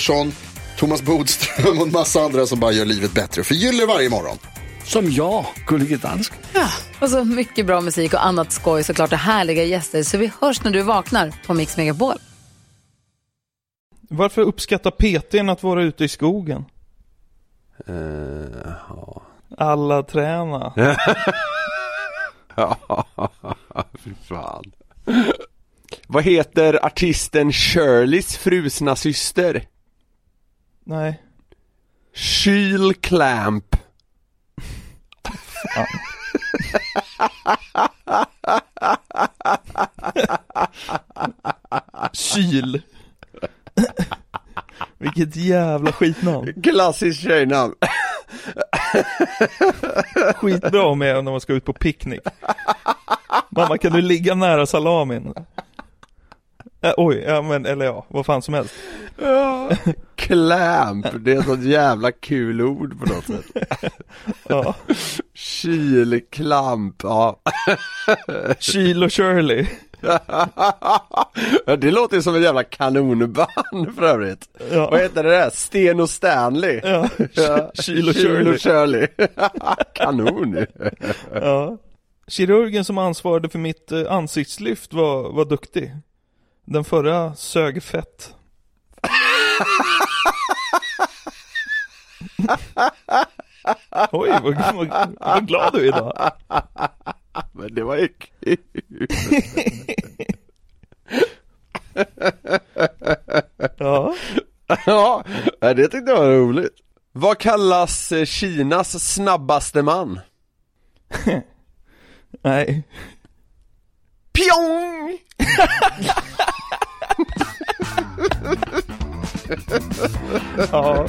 Pettersson, Thomas Bodström och en massa andra som bara gör livet bättre. Förgyller varje morgon. Som jag, Gullige Dansken. Och så mycket bra musik och annat skoj såklart och härliga gäster. Så vi hörs när du vaknar på Mix Megapol. Varför uppskattar PTn att vara ute i skogen? Alla träna. Fy fan. Vad heter artisten Shirleys frusna syster? Nej. Kyl Clamp. Kyl. Vilket jävla skitnamn. Klassiskt tjejnamn. Skitbra med när man ska ut på picknick. Mamma kan du ligga nära salamin? Äh, oj, ja men eller ja, vad fan som helst. Clamp, det är ett sånt jävla kul ord på något sätt. Ja. Kylklamp, ja. Kyl och Shirley. Ja, Det låter ju som ett jävla kanonband för övrigt. Ja. Vad heter det där? Sten och Stanley? Ja. Ja. Kyl och Shirley. Shirley. Kanon Ja. Kirurgen som ansvarade för mitt eh, ansiktslyft var, var duktig. Den förra sög fett. Oj, vad, vad, vad glad du är idag. Men det var ju kul. Ja. Ja, det tyckte jag var roligt. Vad kallas eh, Kinas snabbaste man? Nej. Pjong! Ja.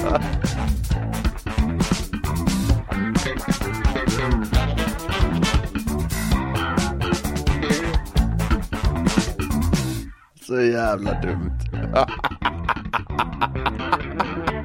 Så jävla dumt.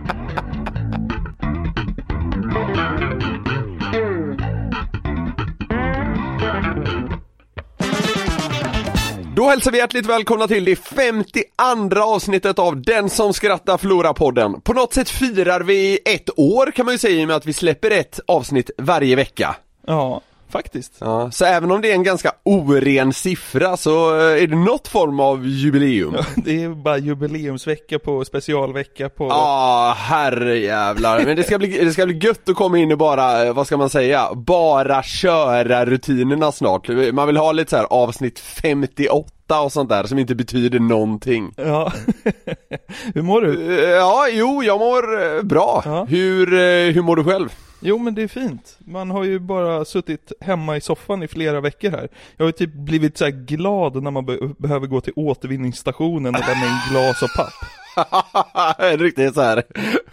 Då hälsar vi hjärtligt välkomna till det 52 avsnittet av Den som skrattar förlorar podden. På något sätt firar vi ett år kan man ju säga i och med att vi släpper ett avsnitt varje vecka. Ja, faktiskt. Ja, så även om det är en ganska oren siffra så eh, är det något form av jubileum. Det är bara jubileumsvecka på specialvecka på... Ja, herrejävlar. Men det ska, bli, det ska bli gött att komma in och bara, eh, vad ska man säga, bara köra rutinerna snart. Man vill ha lite så här avsnitt 58 och sånt där som inte betyder någonting. Ja. Hur mår du? Eh, Ja, jo, jag mår bra. Ja. Hur, hur mår du själv? Jo men det är fint. Man har ju bara suttit hemma i soffan i flera veckor här. Jag har ju typ blivit så glad när man be- behöver gå till återvinningsstationen och lämna in glas och papp. en riktig så här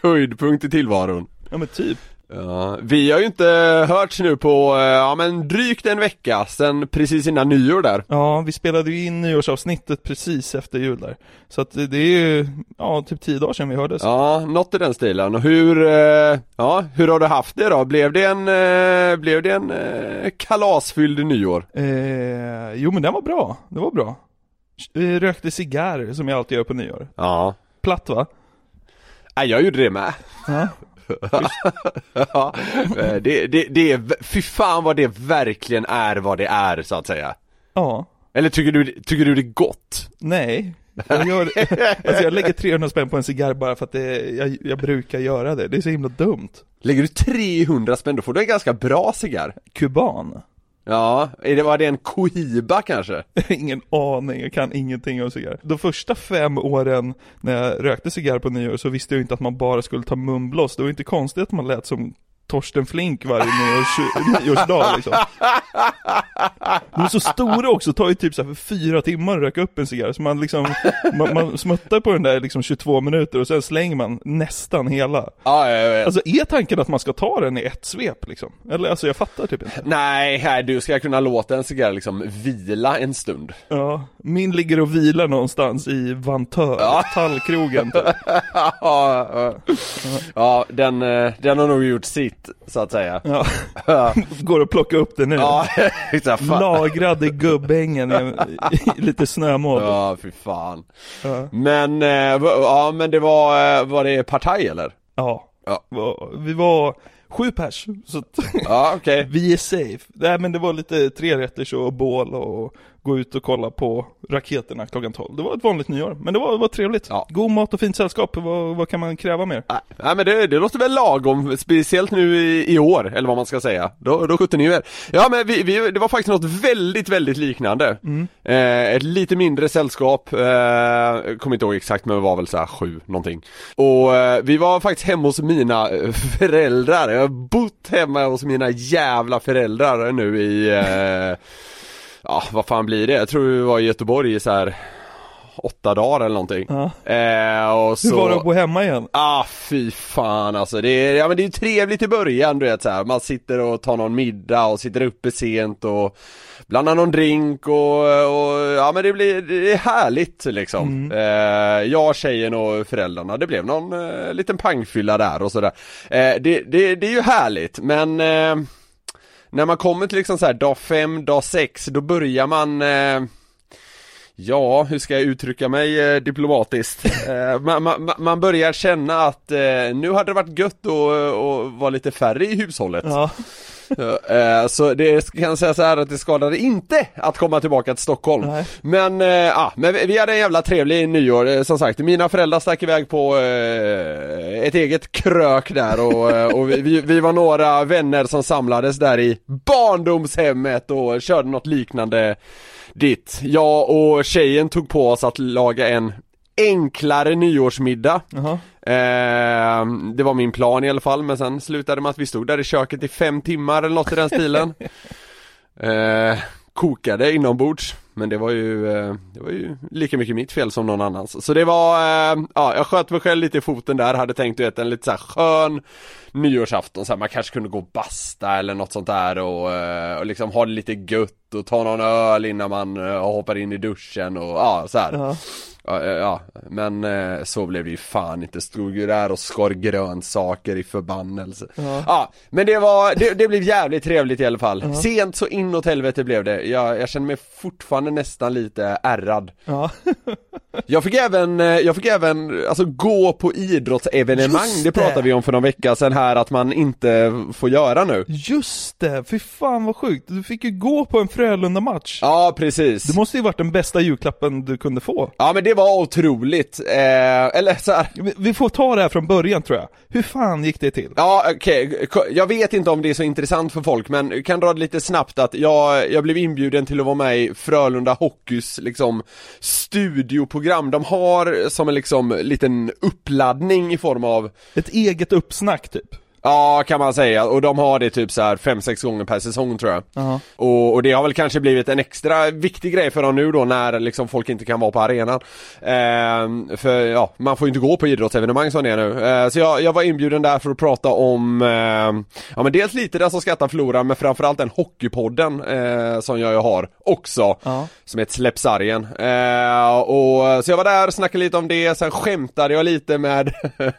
höjdpunkt i tillvaron. Ja men typ. Ja, vi har ju inte hörts nu på, eh, ja men drygt en vecka sen precis innan nyår där. Ja, vi spelade ju in nyårsavsnittet precis efter jul där. Så att det är ju, ja typ tio dagar sedan vi hördes. Ja, något i den stilen. Och hur, eh, ja, hur har du haft det då? Blev det en, eh, blev det en kalasfylld nyår? Eh, jo men den var bra, det var bra. Rökte cigarr som jag alltid gör på nyår. Ja. Platt va? Nej, jag gjorde det med. Ja. Ja, eh, det, det, det är, fy fan vad det verkligen är vad det är så att säga. Ja. Eller tycker du, tycker du det är gott? Nej. Jag, gör, alltså jag lägger 300 spänn på en cigarr bara för att det, jag, jag brukar göra det. Det är så himla dumt. Lägger du 300 spänn då får du en ganska bra cigarr. Kuban? Ja, det, var det en Cohiba kanske? Ingen aning, jag kan ingenting om cigarr. De första fem åren när jag rökte cigarr på nyår så visste jag inte att man bara skulle ta munblås. Det var inte konstigt att man lät som Torsten Flink varje nyårs, nyårsdag liksom. De är så stora också, tar ju typ så för fyra timmar att röka upp en cigarr. Så man liksom, man, man smuttar på den där liksom 22 minuter och sen slänger man nästan hela. Ja, jag vet. Alltså är tanken att man ska ta den i ett svep liksom? Eller alltså jag fattar typ inte. Nej, här, du ska kunna låta en cigarr liksom vila en stund. Ja, min ligger och vilar någonstans i Vantör, tallkrogen typ. ja, ja. ja den, eh, den har nog gjort sitt, så att säga. Ja. Går att plocka upp det nu. Ja. Lagrad i gubbängen i, i lite snömål. Ja, fy fan. Ja. Men, eh, ja men det var, eh, var det partaj eller? Ja. Ja. Vi var sju pers, så att Ja, okej. vi är safe. Nej men det var lite trerätters och bål och gå ut och kolla på raketerna klockan 12. Det var ett vanligt nyår, men det var, det var trevligt. Ja. God mat och fint sällskap, vad, vad kan man kräva mer? Nej, men det, det låter väl lagom, speciellt nu i, i år, eller vad man ska säga. Då, då skjuter ni er. Ja men vi, vi, det var faktiskt något väldigt, väldigt liknande. Eh, ett lite mindre sällskap, eh, kommer inte ihåg exakt men det var väl så här sju någonting. Och eh, vi var faktiskt hemma hos mina eh, föräldrar, har bott hemma hos mina jävla föräldrar nu i, eh, ja vad fan blir det? Jag tror vi var i Göteborg i så här åtta dagar eller någonting. Ja. Eh, och så... Hur var det att bo hemma igen? Ah fy fan alltså, det är, ja men det är ju trevligt i början du vet så här. man sitter och tar någon middag och sitter uppe sent och blandar någon drink och, och ja men det blir, det är härligt liksom. Eh, jag, tjejen och föräldrarna, det blev någon eh, liten pangfylla där och sådär. Eh, det, det, det är ju härligt men eh, när man kommer till liksom så här dag fem, dag sex, då börjar man eh, Ja, hur ska jag uttrycka mig eh, diplomatiskt? Eh, man, man, man börjar känna att eh, nu hade det varit gött att att vara lite färre i hushållet. Ja. Eh, så det kan jag säga så här att det skadade inte att komma tillbaka till Stockholm. Nej. Men, eh, ja, men vi hade en jävla trevlig nyår, eh, som sagt. Mina föräldrar stack iväg på eh, ett eget krök där och, eh, och vi, vi var några vänner som samlades där i barndomshemmet och körde något liknande dit. Jag och tjejen tog på oss att laga en enklare nyårsmiddag. Jaha. Eh, det var min plan i alla fall, men sen slutade med att vi stod där i köket i fem timmar eller något i den stilen. eh, kokade inombords, men det var ju, eh, det var ju lika mycket mitt fel som någon annans. Så det var, eh, ja jag sköt mig själv lite i foten där, hade tänkt du vet en lite så här skön nyårsafton, så här, man kanske kunde gå och basta eller något sånt där och, eh, och liksom ha det lite gött och ta någon öl innan man eh, hoppar in i duschen och ja så här. Ja. Ja, ja, men eh, så blev det ju fan inte, stod ju där och skar grönsaker i förbannelse Ja, men det var, det, det blev jävligt trevligt i alla fall Sent så inåt helvete blev det, jag, jag känner mig fortfarande nästan lite ärrad Ja. Jag fick även, eh, jag fick även, alltså gå på idrottsevenemang, Just det pratade det. vi om för någon vecka sedan här att man inte får göra nu Just det, fy fan vad sjukt. Du fick ju gå på en Frölunda-match. Ja precis Det måste ju varit den bästa julklappen du kunde få. Ja men det var otroligt, eh, eller så här. Vi- får ta det här från början tror jag. Hur fan gick det till? Ja okej, Ko- jag vet inte om det är så intressant för folk men kan dra det lite snabbt att jag, jag blev inbjuden till att vara med i Frölunda Hockeys liksom studioprogram. De har som en liksom liten uppladdning i form av Ett eget uppsnack typ. Ja kan man säga, och de har det typ så här 5-6 gånger per säsong tror jag. Ja. och, och det har väl kanske blivit en extra viktig grej för dem nu då när liksom folk inte kan vara på arenan. Ehm, För ja, man får ju inte gå på idrottsevenemang som det är nu. Ehm, Så jag, jag var inbjuden där för att prata om ehm, Ja men dels lite den som skrattar förlorar men framförallt den hockeypodden eh, som jag ju har också Ja. Som heter Släpp sargen Ehm, och Så jag var där snackade lite om det, sen skämtade jag lite med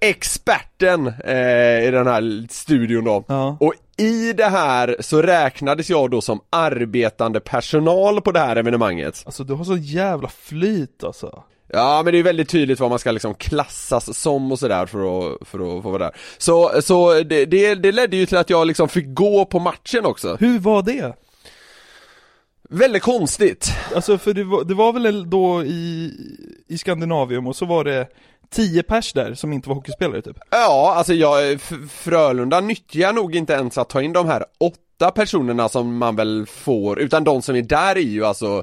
experten eh, i den här studion då Ja. och i det här så räknades jag då som arbetande personal på det här evenemanget. Alltså du har så jävla flyt alltså. Ja men det är väldigt tydligt vad man ska liksom klassas som och sådär för att, för att få vara där. Så, så det, det, det ledde ju till att jag liksom fick gå på matchen också. Hur var det? Väldigt konstigt. Alltså för det var, det var väl då i, i Skandinavium och så var det 10 pers där som inte var hockeyspelare typ? Ja, alltså jag, Frölunda nyttjar nog inte ens att ta in de här åtta personerna som man väl får, utan de som är där är ju alltså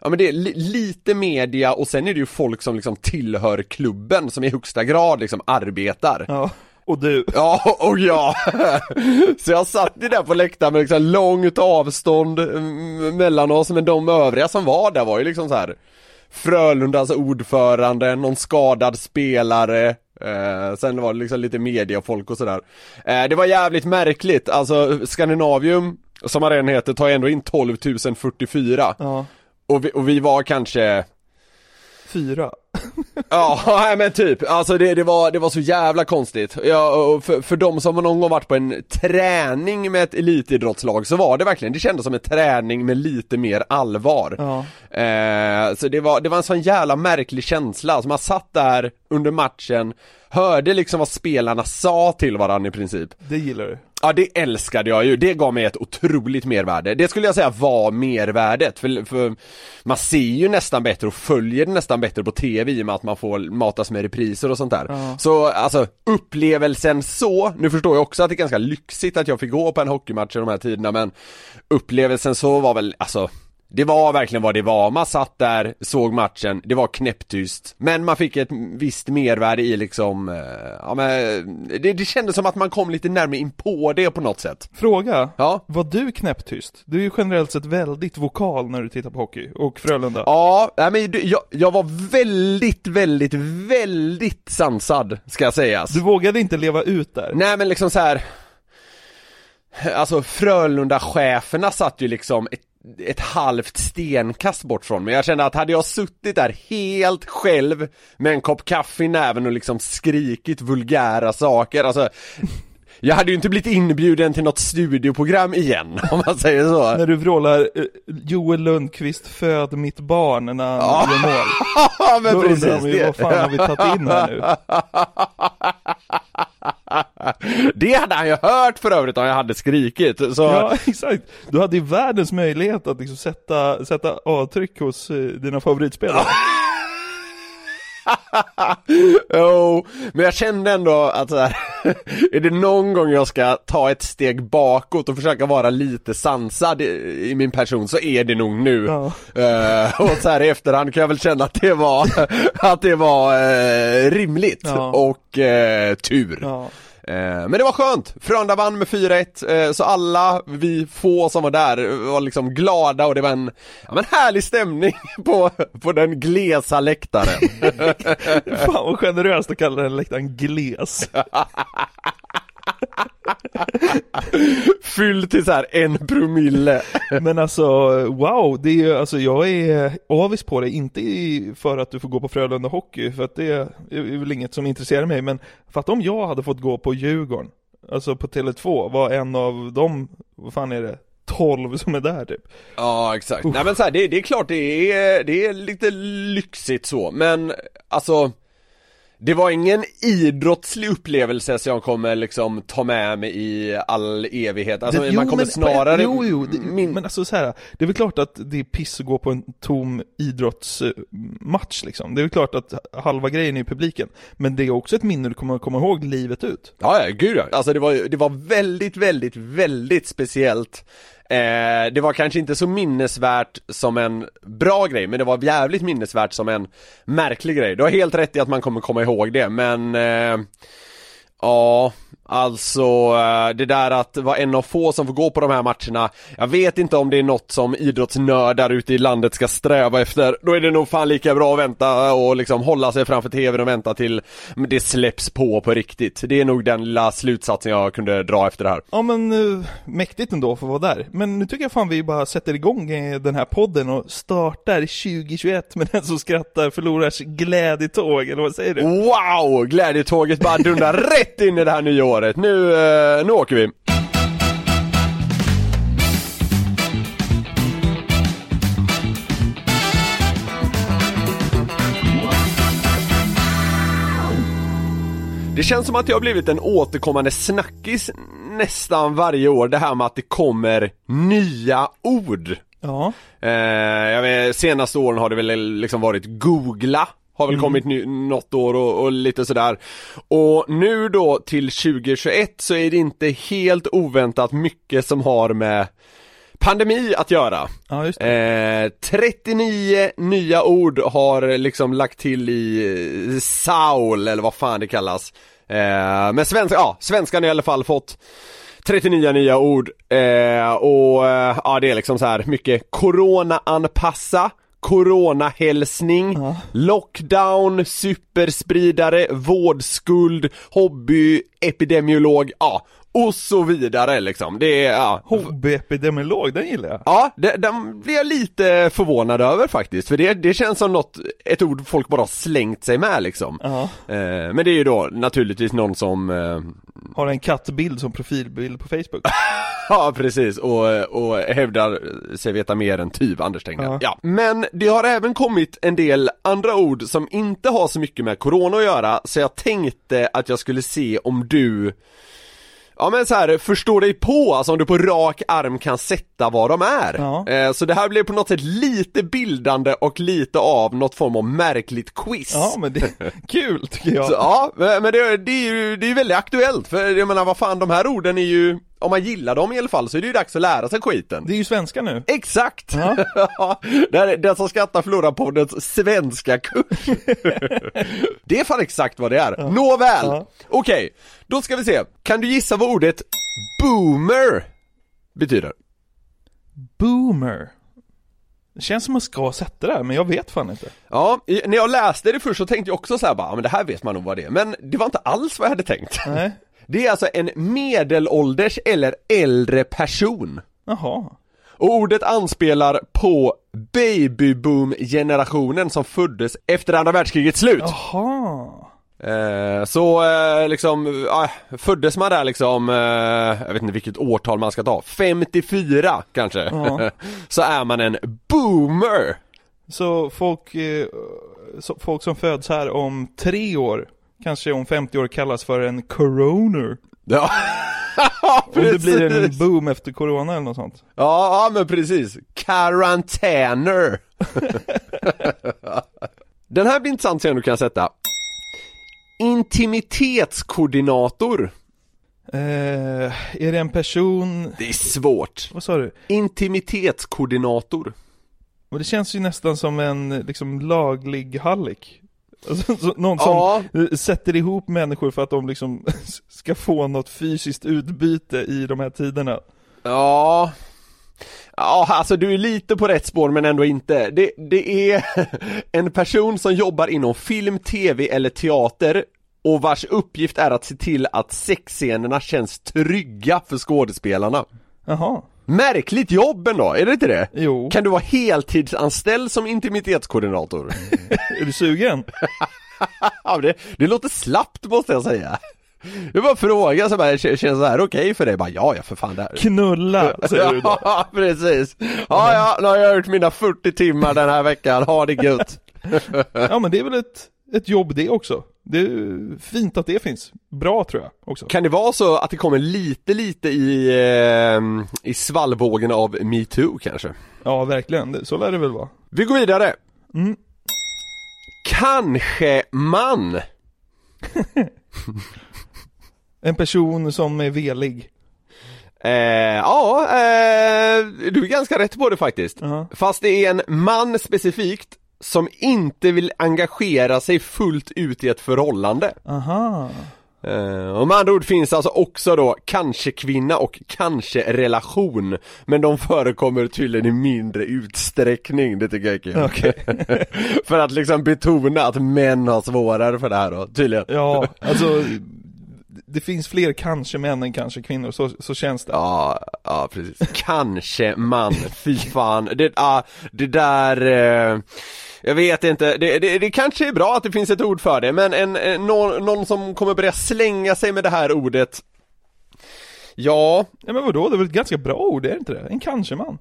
Ja men det är li- lite media och sen är det ju folk som liksom tillhör klubben som i högsta grad liksom arbetar Ja, och du. Ja, och ja! Så jag satt ju där på läktaren med liksom långt avstånd mm, mellan oss, men de övriga som var där var ju liksom så här Frölundas ordförande, någon skadad spelare eh, Sen var det liksom lite mediafolk och sådär eh, Det var jävligt märkligt, alltså Skandinavium, som arenan heter, tar ändå in 12 044 Ja, och vi, och vi var kanske fyra. Ja, nej, men typ, alltså det, det, var, det var så jävla konstigt. Ja, för, för de som någon gång varit på en träning med ett elitidrottslag så var det verkligen, det kändes som en träning med lite mer allvar. Ja. Eh, så det var, det var en sån jävla märklig känsla, alltså man satt där under matchen, hörde liksom vad spelarna sa till varandra i princip. Det gillar du. Ja det älskade jag ju, det gav mig ett otroligt mervärde. Det skulle jag säga var mervärdet, för, för man ser ju nästan bättre och följer det nästan bättre på TV i och med att man får matas med repriser och sånt där. Ja. Så alltså upplevelsen så, nu förstår jag också att det är ganska lyxigt att jag fick gå på en hockeymatch i de här tiderna men upplevelsen så var väl, alltså det var verkligen vad det var, man satt där, såg matchen, det var knäpptyst Men man fick ett visst mervärde i liksom, eh, ja men det, det kändes som att man kom lite närmare in på det på något sätt Fråga, Ja var du knäpptyst? Du är ju generellt sett väldigt vokal när du tittar på hockey, och Frölunda. Ja, nej, men jag, jag var väldigt, väldigt, väldigt sansad, ska jag säga Du vågade inte leva ut där? Nej men liksom så här. Alltså Frölunda-cheferna satt ju liksom ett, ett halvt stenkast bort från mig. Jag kände att hade jag suttit där helt själv med en kopp kaffe i näven och liksom skrikit vulgära saker, alltså jag hade ju inte blivit inbjuden till något studioprogram igen, om man säger så. När du vrålar eh, Joel Lundqvist föd mitt barn när han gör mål. Ja men Då precis undrar man ju vad fan har vi tagit in här nu? Det hade han ju hört för övrigt om jag hade skrikit, så Ja, exakt. Du hade ju världens möjlighet att liksom sätta, sätta avtryck hos eh, dina favoritspelare. Jo, men jag kände ändå att så här, är det någon gång jag ska ta ett steg bakåt och försöka vara lite sansad i, min person så är det nog nu. Ja. Eh, och så här i efterhand kan jag väl känna att det var, att det var eh, rimligt Ja. och eh, tur. Ja. Eh, Men det var skönt, Frölunda vann med 4-1, eh, så alla vi få som var där var liksom glada och det var en, ja, men härlig stämning på, på den glesa läktaren. Fan vad generöst att kalla den läktaren gles. Fylld till så här en promille. Men alltså, wow, det är ju, alltså jag är avis på det, inte för att du får gå på Frölunda Hockey, för att det är väl inget som intresserar mig, men för att om jag hade fått gå på Djurgården, alltså på Tele2, var en av dem, vad fan är det, 12 som är där typ. Ja exakt, nej men så här, det, det är klart det är, det är lite lyxigt så, men alltså det var ingen idrottslig upplevelse som jag kommer liksom ta med mig i all evighet, alltså Det- man jo, kommer men- snarare Jo, jo, det, min... men alltså så här, det är väl klart att det är piss att gå på en tom idrottsmatch liksom. Det är väl klart att halva grejen är publiken. Men det är också ett minne du kommer komma ihåg livet ut. Ja, ja, gud ja. Alltså det var, det var väldigt, väldigt, väldigt speciellt eh, Det var kanske inte så minnesvärt som en bra grej, men det var jävligt minnesvärt som en märklig grej. Du har helt rätt i att man kommer komma ihåg det, men eh, Ja, alltså eh, det där att vara en av få som får gå på de här matcherna Jag vet inte om det är något som idrottsnördar ute i landet ska sträva efter Då är det nog fan lika bra att vänta och liksom hålla sig framför tvn och vänta till det släpps på på riktigt Det är nog den lilla slutsatsen jag kunde dra efter det här Ja men uh, mäktigt ändå för att vara där. Men nu tycker jag fan vi bara sätter igång eh, den här podden och startar 2021 med den som skrattar förlorars glädjetåg, eller vad säger du? Wow! Glädjetåget bara dundrar rätt in i det här nya året. Nu, eh, nu åker vi! Det känns som att jag har blivit en återkommande snackis nästan varje år, det här med att det kommer nya ord Ja. Eh, jag vet, senaste åren har det väl liksom varit googla har väl kommit ny, något år och, och lite sådär. Och nu då till 2021 så är det inte helt oväntat mycket som har med pandemi att göra. Ja, just. Eh, 39 nya ord har liksom lagt till i eh, Saul eller vad fan det kallas. Eh, men svenska, ja, svenskan har i alla fall fått 39 nya ord eh, och eh, ja det är liksom så här mycket corona-anpassa Coronahälsning, lockdown, superspridare, vårdskuld, hobby, epidemiolog, ja och så vidare liksom. Det är, ja. Hobbyepidemiolog, den gillar jag. Ja, det, den blir jag lite förvånad över faktiskt, för det, det känns som något, ett ord folk bara slängt sig med liksom. Ja. Eh, men det är ju då naturligtvis någon som eh, Har en kattbild som profilbild på Facebook. Ja precis, och, och hävdar sig veta mer än typ Anders Tegnell. Ja. Ja. Men det har även kommit en del andra ord som inte har så mycket med corona att göra, så jag tänkte att jag skulle se om du Ja men så här, förstår dig på, alltså om du på rak arm kan sätta vad de är. Ja. Eh, så det här blir på något sätt lite bildande och lite av något form av märkligt quiz. Ja men det är kul tycker jag. Så, ja, men det, det är ju det är väldigt aktuellt, för jag menar vad fan, de här orden är ju, om man gillar dem i alla fall så är det ju dags att lära sig skiten. Det är ju svenska nu. Exakt! Ja. är den som skrattar förlorar poddens svenska kurs. det är fan exakt vad det är. Nåväl! Ja. Okej, då ska vi se. Kan du gissa vad ordet boomer betyder? Boomer. Det känns som man ska sätta det här, men jag vet fan inte. Ja, när jag läste det först så tänkte jag också så här bara, "Ja, men det här vet man nog vad det är. Men det var inte alls vad jag hade tänkt. Nej. Det är alltså en medelålders eller äldre person. Jaha. Och ordet anspelar på babyboom-generationen som föddes efter andra världskrigets slut. Jaha. Eh, så eh, liksom, ja, föddes man där liksom, eh, jag vet inte vilket årtal man ska ta, 54 kanske, Ja. så är man en boomer. Så folk, eh, så folk som föds här om tre år, kanske om 50 år kallas för en coroner. Ja, Om det blir en precis. boom efter corona eller något sånt. Ja, ja men precis. Karantäner. Den här blir intressant sen du kan sätta. Intimitetskoordinator. Eh, är det en person, Det är svårt. vad sa du? Intimitetskoordinator. Och det känns ju nästan som en liksom laglig hallick. Alltså, så, någon som Ja. sätter ihop människor för att de liksom ska få något fysiskt utbyte i de här tiderna. Ja Ja, alltså du är lite på rätt spår men ändå inte. Det, det är en person som jobbar inom film, tv eller teater och vars uppgift är att se till att sexscenerna känns trygga för skådespelarna. Jaha. Märkligt jobb ändå, är det inte det? Jo. Kan du vara heltidsanställd som intimitetskoordinator? Är du sugen? ja, det, det låter slappt måste jag säga. Jag bara frågar så bara, känns det här okej för dig? Bara, ja, ja för fan det här. Knulla, säger du då. Ja, precis. Ja, ja, nu har jag gjort mina 40 timmar den här veckan, ha det gött. Ja men det är väl ett, ett jobb det också. Det är fint att det finns. Bra tror jag också. Kan det vara så att det kommer lite, lite i, eh, i svallvågen av metoo kanske? Ja verkligen, så lär det väl vara. Vi går vidare. Mm. Kanske man. En person som är velig. Eh, ja, eh, du är ganska rätt på det faktiskt. Ja. Fast det är en man specifikt som inte vill engagera sig fullt ut i ett förhållande. Aha. Eh, och med andra ord finns alltså också då kanske kvinna och kanske relation Men de förekommer tydligen i mindre utsträckning, det tycker jag är kul Okej. För att liksom betona att män har svårare för det här då, tydligen Ja, alltså det finns fler kanske män än kanske kvinnor, så, så känns det. Ja, ja precis. Kanske man, fy fan. Det, ah, det där, eh, jag vet inte, det, det, det kanske är bra att det finns ett ord för det, men en, en, någon, någon som kommer börja slänga sig med det här ordet Ja, Ja men vadå, det är väl ett ganske bra ord, är det inte det? En kanske-man.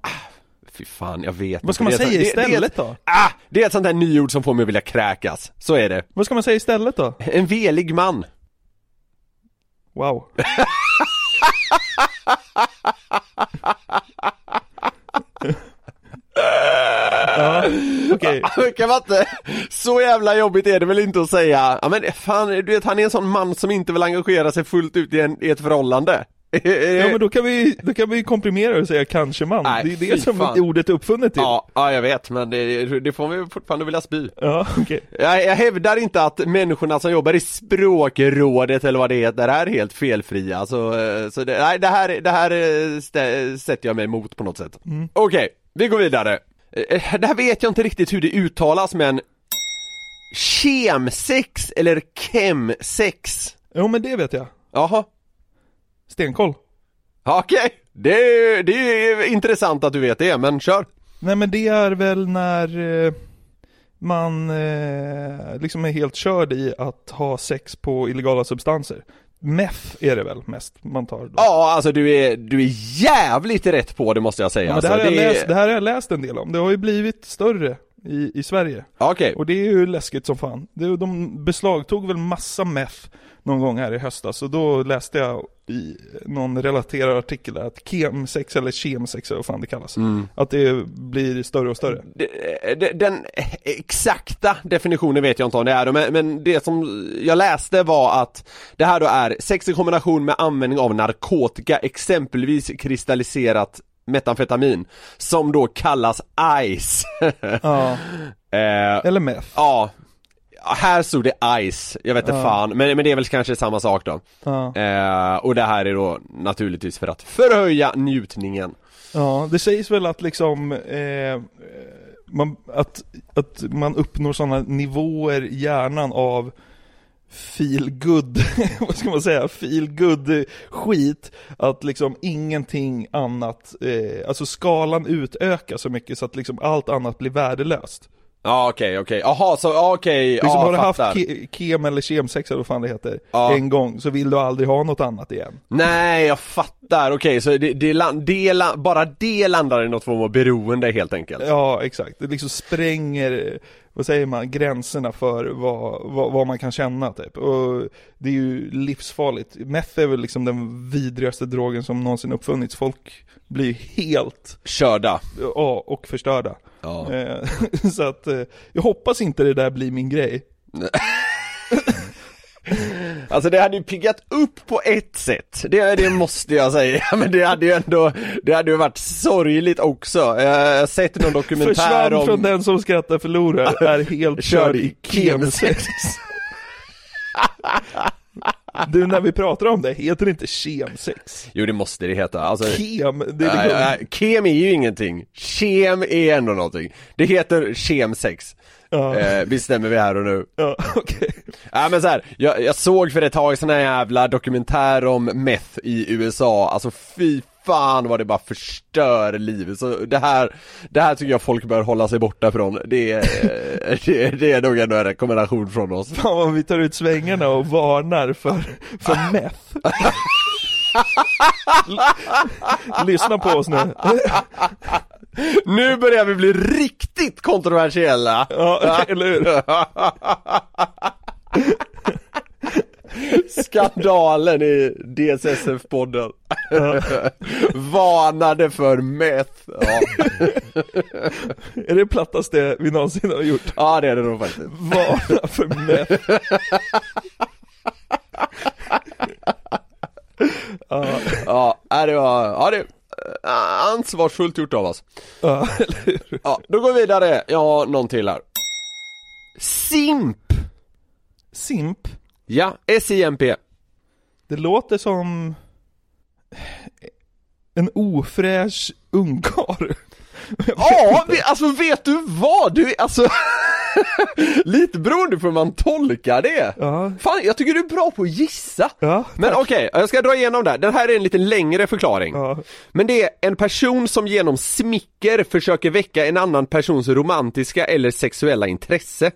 fy fan, jag vet Vad ska inte. man säga så- det- det istället då? Ah, det är ett sånt här nyord som får mig att vilja kräkas, så är det. Vad ska man säga istället då? En velig man. Wow. Okej. kan man inte, så jävla jobbigt är det väl inte att säga, ja men fan du vet han är en sån man som inte vill engagera sig fullt ut i, en, i ett förhållande. Ja men då kan vi, då kan vi komprimera och säga kanske man. Nej, det är det som fan. ordet är uppfunnet till. Ja, ja jag vet men det, det får vi fortfarande vilja spy. Ja, okej. Jag, jag hävdar inte att människorna som jobbar i språkrådet eller vad det heter är helt felfria, så, eh, så det, nej det här, det här eh, stä, sätter jag mig emot på något sätt. Okej, vi går vidare. Eh, Det här vet jag inte riktigt hur det uttalas men Kemsex eller kemsex? Jo men det vet jag. Jaha, Stenkoll. okej. Det, det är intressant att du vet det, men kör. Nej men det är väl när eh, man eh, liksom är helt körd i att ha sex på illegala substanser. Meth är det väl mest man tar då. Ja, alltså du är, du är jävligt rätt på det måste jag säga. Ja, men det, alltså, här har jag läst, det här har jag läst en del om. Det har ju blivit större i, i Sverige. Okej, Och det är ju läskigt som fan. De beslagtog väl massa meth någon gång här i höstas. Och då läste jag i någon relaterad artikel där att kemsex eller kemsex eller vad fan det kallas. Mm. Att det blir större och större. Det- Den exakta definitionen vet jag inte om det är men, men det som jag läste var att det här då är sex i kombination med användning av narkotika, exempelvis kristalliserat metamfetamin, som då kallas ICE. Ja, eh, eller meth. ja, här stod det ICE, jag vet inte Ja. fan, men, men det är väl kanske samma sak då. Ja. Eh, och det här är då naturligtvis för att förhöja njutningen. Ja, det sägs väl att liksom eh, man, att, att man uppnår sådana nivåer i hjärnan av feel good, vad ska man säga, feel good skit att liksom ingenting annat, eh, alltså skalan utökas så mycket så att liksom allt annat blir värdelöst. Ja okej okej, jaha så okej, Liksom ja har du fattar. haft ke- kem eller kemsex eller vad fan det heter, Ja. en gång så vill du aldrig ha något annat igen. Nej jag fattar, okej så det, det, land- det, bara det landar i något form av beroende helt enkelt? Ja, exakt. Det liksom spränger, vad säger man, gränserna för vad, vad, vad man kan känna typ. Och det är ju livsfarligt. Meth är väl liksom den vidrigaste drogen som någonsin uppfunnits. Folk blir helt, Körda ja, och förstörda. Ja. Eh, Så att, eh, jag hoppas inte det där blir min grej. Alltså det hade ju piggat upp på ett sätt, det, det måste jag säga, men det hade ju ändå, det hade ju varit sorgligt också. Jag har sett någon dokumentär Försvann om... från den som skrattar förlorar, är helt körd i kemsex. Du, när vi pratar om det, heter det inte kemsex? Jo det måste det heta, alltså Kem, det är Nej, liksom... nej, kem är ju ingenting, kem är ändå någonting. Det heter kemsex. Ja. Eh, bestämmer vi här och nu. Ja, okej. Ja men så här, jag, jag såg för ett tag sån här jävla dokumentär om meth i USA, alltså fy fan vad det bara förstör livet, så det här, det här tycker jag folk bör hålla sig borta från, det, är- det, det är nog ändå en rekommendation från oss. Fan vad vi tar ut svängarna och varnar för, för meth. Lyssna på oss nu. Nu börjar vi bli riktigt kontroversiella! Ja, eller hur? Skandalen i DSSF-podden Varnade för meth ja. Är det plattaste vi någonsin har gjort? ja det är det nog faktiskt Varna för meth. Ja, Ja, ja, det var, ja det ansvarsfullt gjort av oss ja, eller hur? Ja, då går vi vidare, jag har någon till här Simp! Simp, Ja, S-I-M-P det låter som en ofräsch ungkarl. Ja, alltså vet du vad? Du, alltså Lite beroende på hur man tolkar det Ja, Fan, jag tycker du är bra på att gissa ja, Men okej, jag ska dra igenom det. Den här är en lite längre förklaring. Ja. Men det är en person som genom smicker försöker väcka en annan persons romantiska eller sexuella intresse.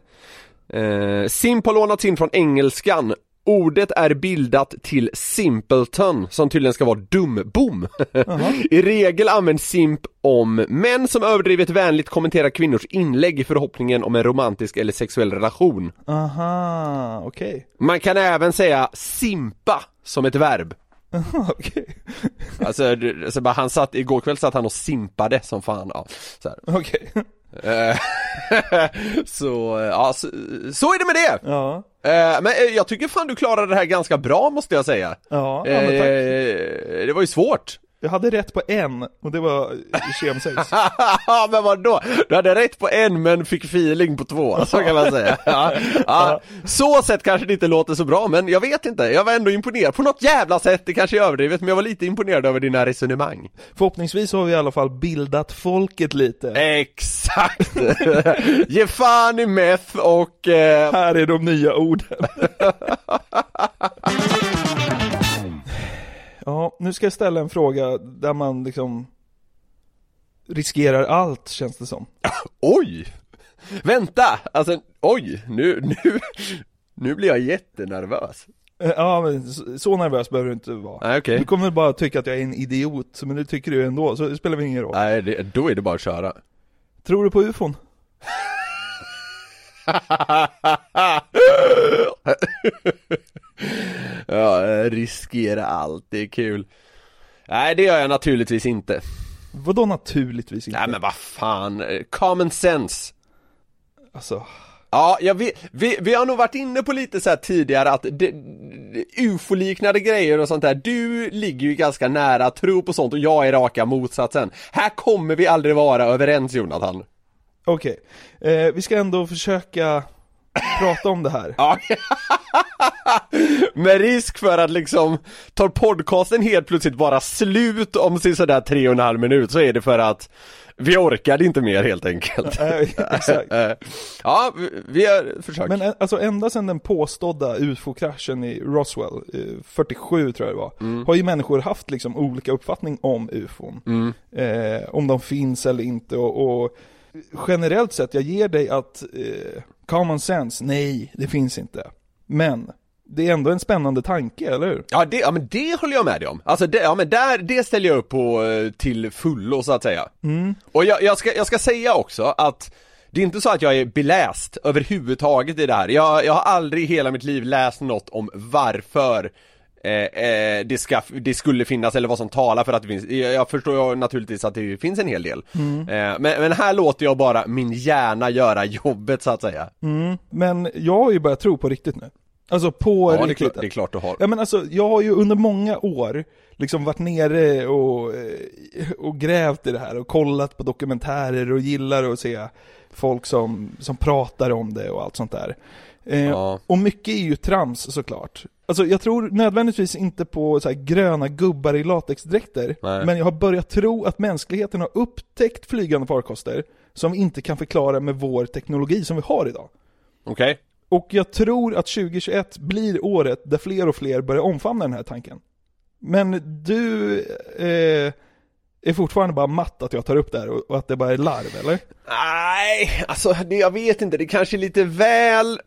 Eh, simp har lånats in från engelskan. Ordet är bildat till simpleton, som tydligen ska vara dumbom. I regel används simp om män som överdrivet vänligt kommenterar kvinnors inlägg i förhoppningen om en romantisk eller sexuell relation. Aha, okej. Man kan även säga simpa som ett verb. Okej, Alltså, du- alltså bara, han satt, igår kväll satt han och simpade som fan, ja, så okej. Eh, Så, eh, ja, så, så är det med det! Ja, Eh, Men jag tycker fan du klarade det här ganska bra måste jag säga ja, ja men tack. Det var ju svårt Jag hade rätt på en, och det var kemsex. Ja men vadå? Du hade rätt på en men fick feeling på två, så kan man säga ja. Ja. Så sett kanske det inte låter så bra men jag vet inte, jag var ändå imponerad på något jävla sätt, det kanske är överdrivet men jag var lite imponerad över dina resonemang Förhoppningsvis har vi i alla fall bildat folket lite. Exakt! Ge fan i meth och eh, Här är de nya orden. ja, nu ska jag ställa en fråga där man liksom riskerar allt känns det som. Oj! Vänta! Alltså, oj! Nu, nu, nu blir jag jättenervös Eh, Ja, men så- nervös behöver du inte vara. Nej okej Du kommer bara tycka att jag är en idiot, men det tycker du ändå, så det spelar väl ingen roll. Nej, det, då är det bara att köra Tror du på ufon? Ja, riskera allt, det är kul Nej det gör jag naturligtvis inte Vadå naturligtvis inte? Nej men vad fan, common sense Alltså, Ja, ja vi, vi, vi har nog varit inne på lite så här tidigare att ufo-liknande grejer och sånt där, du ligger ju ganska nära tro på sånt och jag är raka motsatsen. Här kommer vi aldrig vara överens Jonathan. Okej. Eh, vi ska ändå försöka prata om det här. Ja. Med risk för att liksom, tar podcasten helt plötsligt bara slut om sådär tre och en halv minut så är det för att vi orkade inte mer helt enkelt. Eh, Exakt. Eh, ja, vi, har försökt. Men eh, alltså ända sedan den påstådda ufo-kraschen i Roswell, eh, 47 tror jag det var, Mm. har ju människor haft liksom olika uppfattning om ufon. Mm. Eh, om de finns eller inte och, och generellt sett, jag ger dig att eh, common sense, nej, det finns inte. Men, det är ändå en spännande tanke, eller hur? Ja det, ja men det håller jag med dig om. Alltså det, ja men där, det ställer jag upp på eh, till fullo så att säga. Och jag, jag, ska, jag ska säga också att det är inte så att jag är beläst överhuvudtaget i det här. Jag, jag har aldrig i hela mitt liv läst något om varför eh, eh, det, ska, det skulle finnas eller vad som talar för att det finns. Jag, förstår naturligtvis att det finns en hel del. Eh, men, men här låter jag bara min hjärna göra jobbet så att säga. Men jag har ju börjat tro på riktigt nu. Alltså på Ja det är, riktigt. klart, det är klart du har. Ja men alltså, jag har ju under många år liksom varit nere och, eh, och grävt i det här och kollat på dokumentärer och gillar att se folk som, som pratar om det och allt sånt där. Eh, Ja. Och mycket är ju trams såklart. Alltså jag tror nödvändigtvis inte på så gröna gubbar i latexdräkter, Nej. men jag har börjat tro att mänskligheten har upptäckt flygande farkoster som vi inte kan förklara med vår teknologi som vi har idag. Okej? Och jag tror att 2021 blir året där fler och fler börjar omfamna den här tanken. Men du eh, är fortfarande bara matt att jag tar upp det här och, att det bara är larv, eller? Nej, alltså det, jag vet inte, det kanske är lite väl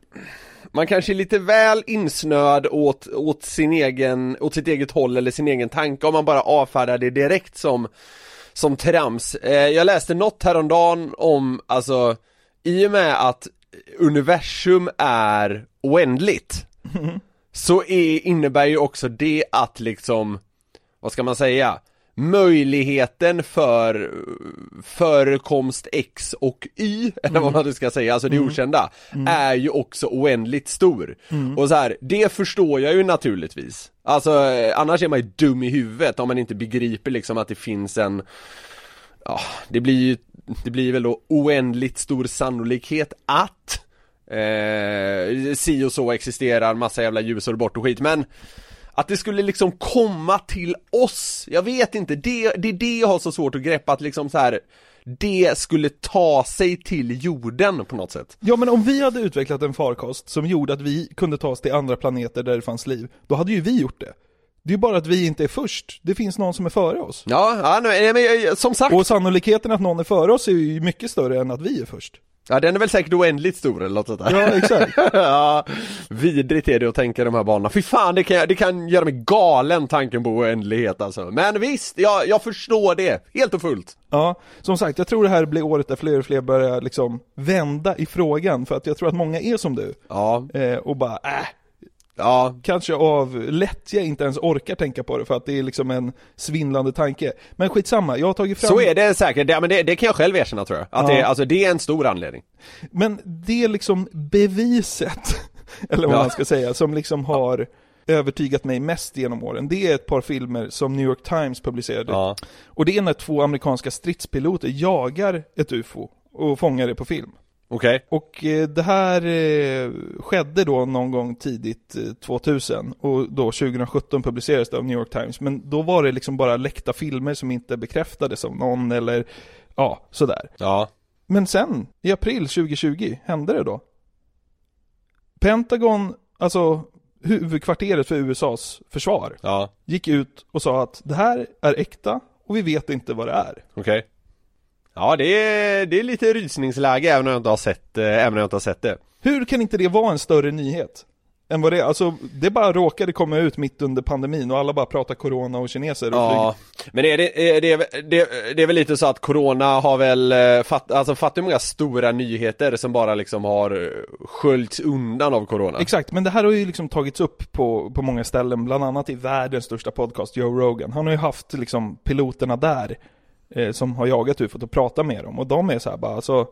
man kanske är lite väl insnöad åt, åt sin egen, åt sitt eget håll eller sin egen tanke om man bara avfärdar det direkt som, som trams. Eh, jag läste något häromdagen om, alltså, i och med att universum är oändligt så är, innebär ju också det att liksom, vad ska man säga, möjligheten för förekomst X och Y, eller vad man nu ska säga, alltså det okända, är ju också oändligt stor. Och så här, det förstår jag ju naturligtvis. Alltså, eh, annars är man ju dum i huvudet om man inte begriper liksom att det finns en Ja, det blir ju, det blir väl då oändligt stor sannolikhet att eh, si och så existerar, massa jävla ljusår bort och skit, men att det skulle liksom komma till oss, jag vet inte, det, det är det jag har så svårt att greppa, att liksom så här det skulle ta sig till jorden på något sätt. Ja men om vi hade utvecklat en farkost som gjorde att vi kunde ta oss till andra planeter där det fanns liv, då hade ju vi gjort det. Det är ju bara att vi inte är först, det finns någon som är före oss. Ja, ja men eh, som sagt, Och sannolikheten att någon är före oss är ju mycket större än att vi är först. Ja den är väl säkert oändligt stor eller något sånt där. Ja, exakt. ja, vidrigt är det att tänka de här banorna. Fy fan, det kan, det kan göra mig galen tanken på oändlighet alltså. Men visst, jag, jag förstår det, helt och fullt. Ja, som sagt, jag tror det här blir året där fler och fler börjar liksom vända i frågan, för att jag tror att många är som du. Ja, Eh, och bara, äh, Ja, kanske av lättja inte ens orkar tänka på det för att det är liksom en svindlande tanke. Men skitsamma, jag har tagit fram... så är det säkert, det, men det, det kan jag själv erkänna tror jag. Att Ja. det, alltså det är en stor anledning. Men det är liksom beviset, eller vad Ja. man ska säga, som liksom har övertygat mig mest genom åren. Det är ett par filmer som New York Times publicerade. Ja. Och det är när två amerikanska stridspiloter jagar ett UFO och fångar det på film. Okej. Och eh, det här eh, skedde då någon gång tidigt eh, 2000 och då 2017 publicerades det av New York Times. Men då var det liksom bara läckta filmer som inte bekräftades av någon eller ja, sådär. Ja. Men sen, i april 2020, hände det då. Pentagon, alltså huvudkvarteret för USAs försvar, Ja. gick ut och sa att det här är äkta och vi vet inte vad det är. Okej. Ja det är, det är lite rysningsläge även om jag inte har sett, eh, även om jag inte har sett det. Hur kan inte det vara en större nyhet? Än vad det är? Alltså, det bara råkade komma ut mitt under pandemin och alla bara pratar corona och kineser och Ja, men är det, är det, det, det är väl lite så att Corona har väl, eh, fatt, alltså fattar hur många stora nyheter som bara liksom har eh, sköljts undan av Corona? Exakt, men det här har ju liksom tagits upp på, på många ställen, bland annat i världens största podcast, Joe Rogan. Han har ju haft liksom piloterna där, eh, som har jagat ufot och pratat med dem, och de är så här bara alltså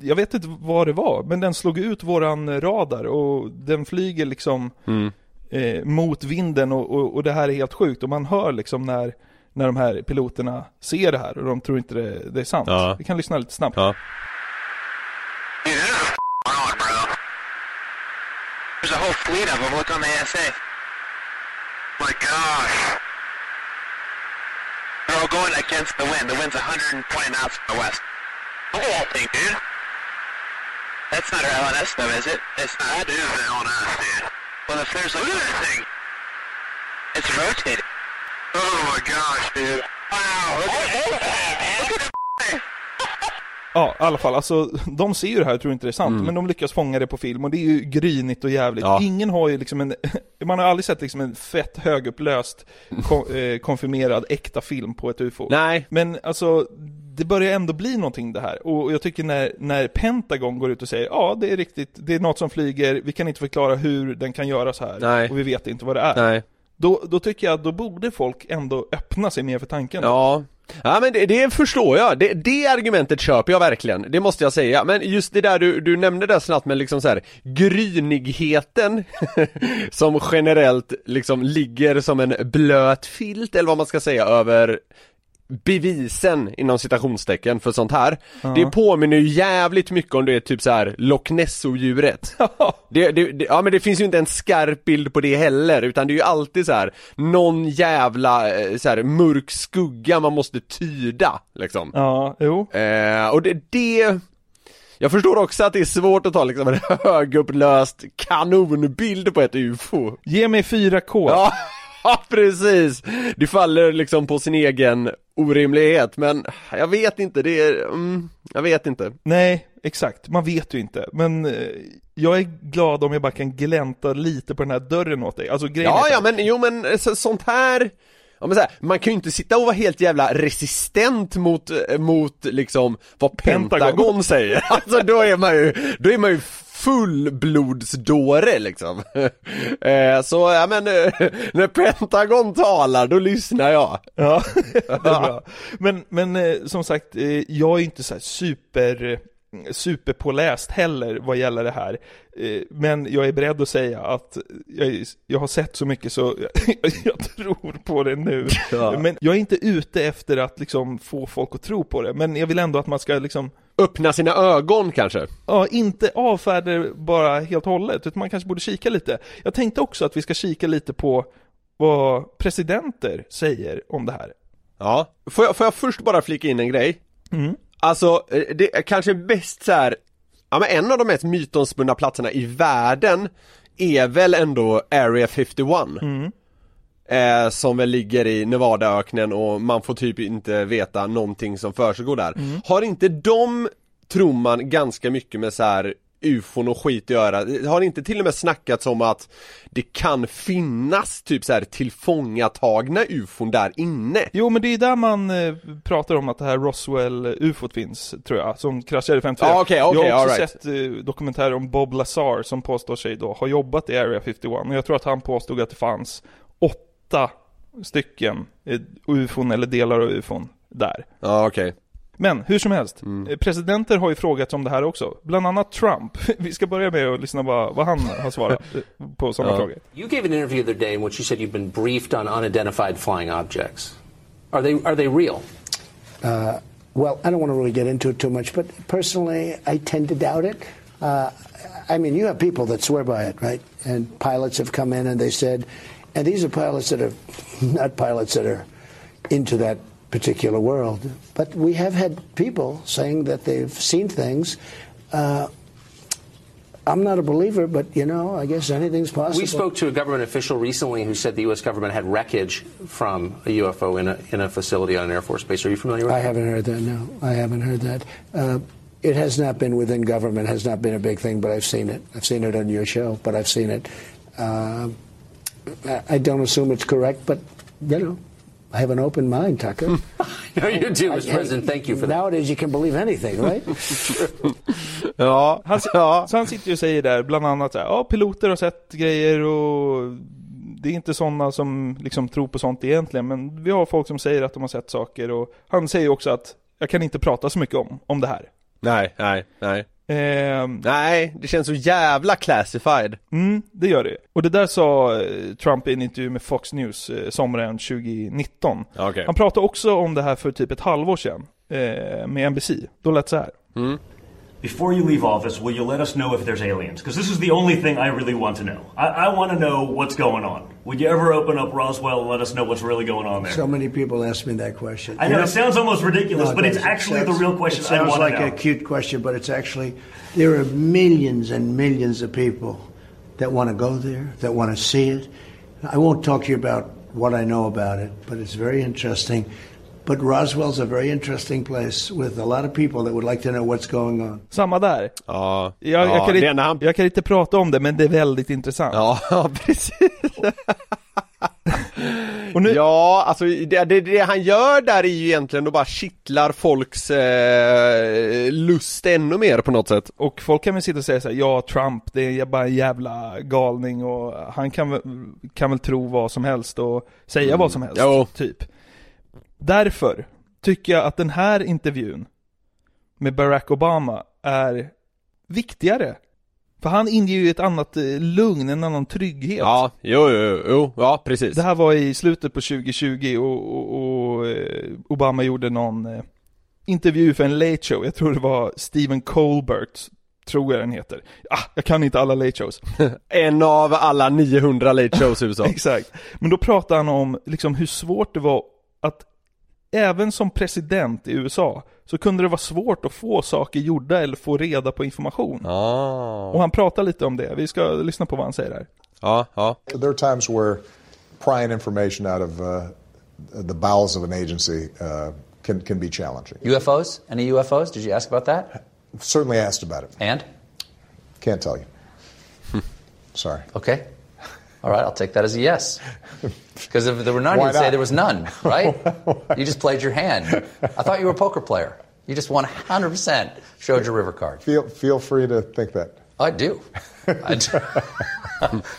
jag vet inte vad det var, men den slog ut våran radar och den flyger liksom Mm. eh, mot vinden och, och, och det här är helt sjukt och man hör liksom när, när de här piloterna ser det här och de tror inte det, det är sant. Ja. Vi kan lyssna lite snabbt. Ja. There's a whole fleet of them. Look on the ASA. My gosh. All going against the wind. The wind's 120 miles from the west. Look at that thing, dude. That's not our LNS though, is it? It's not. That is the LNS, dude. Well, if there's like... Look at that thing. It's rotating. Oh my gosh, dude. Wow. Look at that. Look at that. Ja, i alla fall, alltså de ser ju det här och tror inte det är sant, Mm. men de lyckas fånga det på film och det är ju grynigt och jävligt. Ja. Ingen har ju liksom en, man har aldrig sett liksom en fett högupplöst, kon, eh, konfirmerad äkta film på ett UFO. Nej. Men alltså, det börjar ändå bli någonting det här. Och jag tycker när, när Pentagon går ut och säger ja, det är riktigt, det är något som flyger, vi kan inte förklara hur den kan göra så här. Nej. Och vi vet inte vad det är. Nej. Då, då tycker jag att då borde folk ändå öppna sig mer för tanken. Ja, ja men det, det förstår jag, det, det argumentet köper jag verkligen, det måste jag säga. Men just det där du, du nämnde där snabbt med liksom så här grynigheten som generellt liksom ligger som en blöt filt eller vad man ska säga över bevisen inom citationstecken för sånt här. Det påminner ju jävligt mycket om det är typ så här Loch Ness-odjuret. Det, det, det, ja men det finns ju inte en skarp bild på det heller utan det är ju alltid så här någon jävla eh, så här, mörk skugga man måste tyda liksom. Ja, jo. Eh, och det, det jag förstår också att det är svårt att ta liksom en högupplöst kanonbild på ett UFO. Ge mig 4K. Ja, ja, precis! Det faller liksom på sin egen orimlighet men jag vet inte, det är, mm, jag vet inte. Nej, exakt. Man vet ju inte. Men eh, jag är glad om jag bara kan glänta lite på den här dörren åt dig. Alltså grejen Ja, är ja men jo men eh, så, sånt här Ja men så här, man kan ju inte sitta och vara helt jävla resistent mot, eh, mot liksom vad Pentagon, Pentagon. säger Alltså då är man ju, då är man ju fullblodsdåre liksom eh, Så ja men, eh, när Pentagon talar då lyssnar jag Ja, det är bra. Men, men eh, som sagt, jag är inte så här super, superpåläst heller vad gäller det här. Eh, Men jag är beredd att säga att jag, jag har sett så mycket så jag, jag tror på det nu. Ja. Men jag är inte ute efter att liksom få folk att tro på det, men jag vill ändå att man ska liksom Öppna sina ögon kanske Ja, inte avfärda det bara helt och hållet, utan man kanske borde kika lite. Jag tänkte också att vi ska kika lite på vad presidenter säger om det här. Ja, får jag, får jag först bara flika in en grej? Mm. Alltså, eh, det är kanske bäst så här. ja men en av de mest mytomspunna platserna i världen är väl ändå Area 51 Mm. eh, Som väl ligger i Nevadaöknen och man får typ inte veta någonting som försiggår där Mm. Har inte de, tror man, ganska mycket med så här ufon och skit att göra? Har det inte till och med snackats om att det kan finnas typ så här tillfångatagna ufon där inne? Jo men det är där man eh, pratar om att det här Roswell-ufot finns, tror jag, som kraschade 54. Ja, okej, okej, jag har också right. sett eh, dokumentärer om Bob Lazar som påstår sig då ha jobbat i Area 51, och jag tror att han påstod att det fanns åtta stycken eh, ufon eller delar av ufon där. Ja okej. Men hur som helst, Mm. eh, presidenter har ju frågats om det här också. Bland annat Trump. Vi ska börja med att lyssna vad, vad han har svarat eh, på sådana Ja. frågor. You gave an interview the other day in which you said you've been briefed on unidentified flying objects. Are they are they real? Uh, well, I don't want to really get into it too much, but personally, I tend to doubt it. Uh, I mean, you have people that swear by it, right? And pilots have come in and they said, and these are pilots that are not pilots that are into that particular world, but we have had people saying that they've seen things. Uh, I'm not a believer, but you know, I guess anything's possible. We spoke to a government official recently who said the U.S. government had wreckage from a UFO in a in a facility on an Air Force base. Are you familiar with I that? haven't heard that. No, I haven't heard that. Uh, it has not been within government. Has not been a big thing, but I've seen it. I've seen it on your show, but I've seen it. Uh, I- I don't assume it's correct, but you know, I have an open mind, Tucker. no, you do, Mr. President. Thank you for that. Nowadays, you can believe anything, right? Ja, Han, Så han sitter ju och säger där bland annat så här, ja piloter har sett grejer och det är inte sådana som liksom tror på sånt egentligen, men vi har folk som säger att de har sett saker och han säger också att jag kan inte prata så mycket om, om det här. Nej, nej, nej. Ehm, Nej, det känns så jävla classified. Mm, det gör det. Och det där sa eh, Trump i en intervju med Fox News eh, sommaren 2019. Okej. Han pratade också om det här för typ ett halvår sedan eh, med NBC. Då lät det så här. Before you leave office, will you let us know if there's aliens? Because this is the only thing I really want to know. I, I want to know what's going on. Would you ever open up Roswell and let us know what's really going on there? so many people ask me that question. I know it sounds almost ridiculous, No, but it's actually the real question It I sounds want like to know. a cute question, but it's actually there are millions and millions of people that want to go there, that want to see it. I won't talk to you about what I know about it, but it's very interesting. But Roswell's a very interesting place with a lot of people that would like to know what's going on. Samma där. Ja, Jag, ja jag, kan inte, han... jag kan inte prata om det, men det är väldigt intressant. Ja, ja, precis. Och nu, Ja, alltså det, det, det han gör där är ju egentligen att bara kittlar folks eh, lust ännu mer på något sätt. Och folk kan väl sitta och säga så här, ja Trump, det är bara en jävla galning och han kan väl, kan väl tro vad som helst och säga Mm. vad som helst, Jo. typ. Därför tycker jag att den här intervjun med Barack Obama är viktigare. För han inger ju ett annat eh, lugn, en annan trygghet. Ja, jo, jo, jo, ja precis. Det här var i slutet på 2020 och, och, och eh, Obama gjorde någon eh, intervju för en late show, jag tror det var Stephen Colbert, tror jag den heter. Ah, jag kan inte alla late shows. En av alla 900 late shows i USA. Exakt. Men då pratade han om liksom hur svårt det var att även som president i USA så kunde det vara svårt att få saker gjorda eller få reda på information. Ah. Och han pratar lite om det, vi ska lyssna på vad han säger här. Ja, ja. There are times where prying information out of uh, the bowels of an agency uh, can, can be challenging. UFOs? Any UFOs? Did you ask about that? Certainly asked about it. And? Can't tell you. Sorry. Okay. All right, I'll take that as a yes. Because if there were none, Why you'd say there was none, right? you just played your hand. I thought you were a poker player. You just 100% showed your river card. Feel, feel free to think that. I do. I do.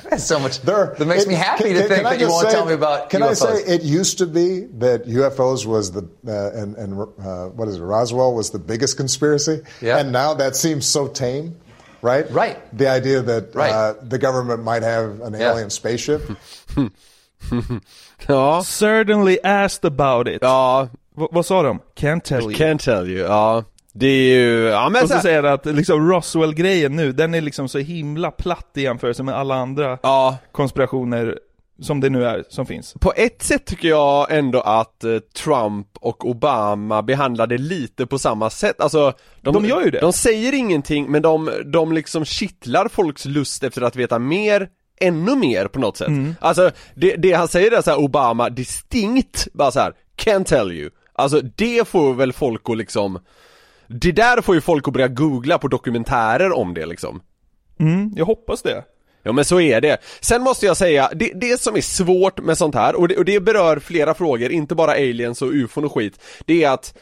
That's so much. There, that makes me happy can- to think that you won't say- tell me about Can UFOs. I say it used to be that UFOs was the uh, and and uh, what is it? Roswell was the biggest conspiracy, Yeah. and now that seems so tame, right? Right. The idea that Right. uh, the government might have an Yeah. alien spaceship. ja. Certainly asked about it. Ja. V- vad sa de? Can't tell you. Can't tell you, ja. Det är ju, ja men Och så så, säger att liksom Roswell-grejen nu, den är liksom så himla platt i jämförelse med alla andra ja. konspirationer som det nu är, som finns. På ett sätt tycker jag ändå att eh, Trump och Obama behandlade lite på samma sätt, alltså De gör ju det. De säger ingenting men de, de liksom kittlar folks lust efter att veta mer ännu mer på något sätt. Mm. Alltså det, det han säger är så här, Obama distinkt, bara så här, can't tell you. Alltså det får väl folk att liksom Det där får ju folk att börja googla på dokumentärer om det liksom Mm, jag hoppas det. Ja men så är det. Sen måste jag säga, det, det som är svårt med sånt här, och det, och det berör flera frågor, inte bara aliens och ufon och skit, det är att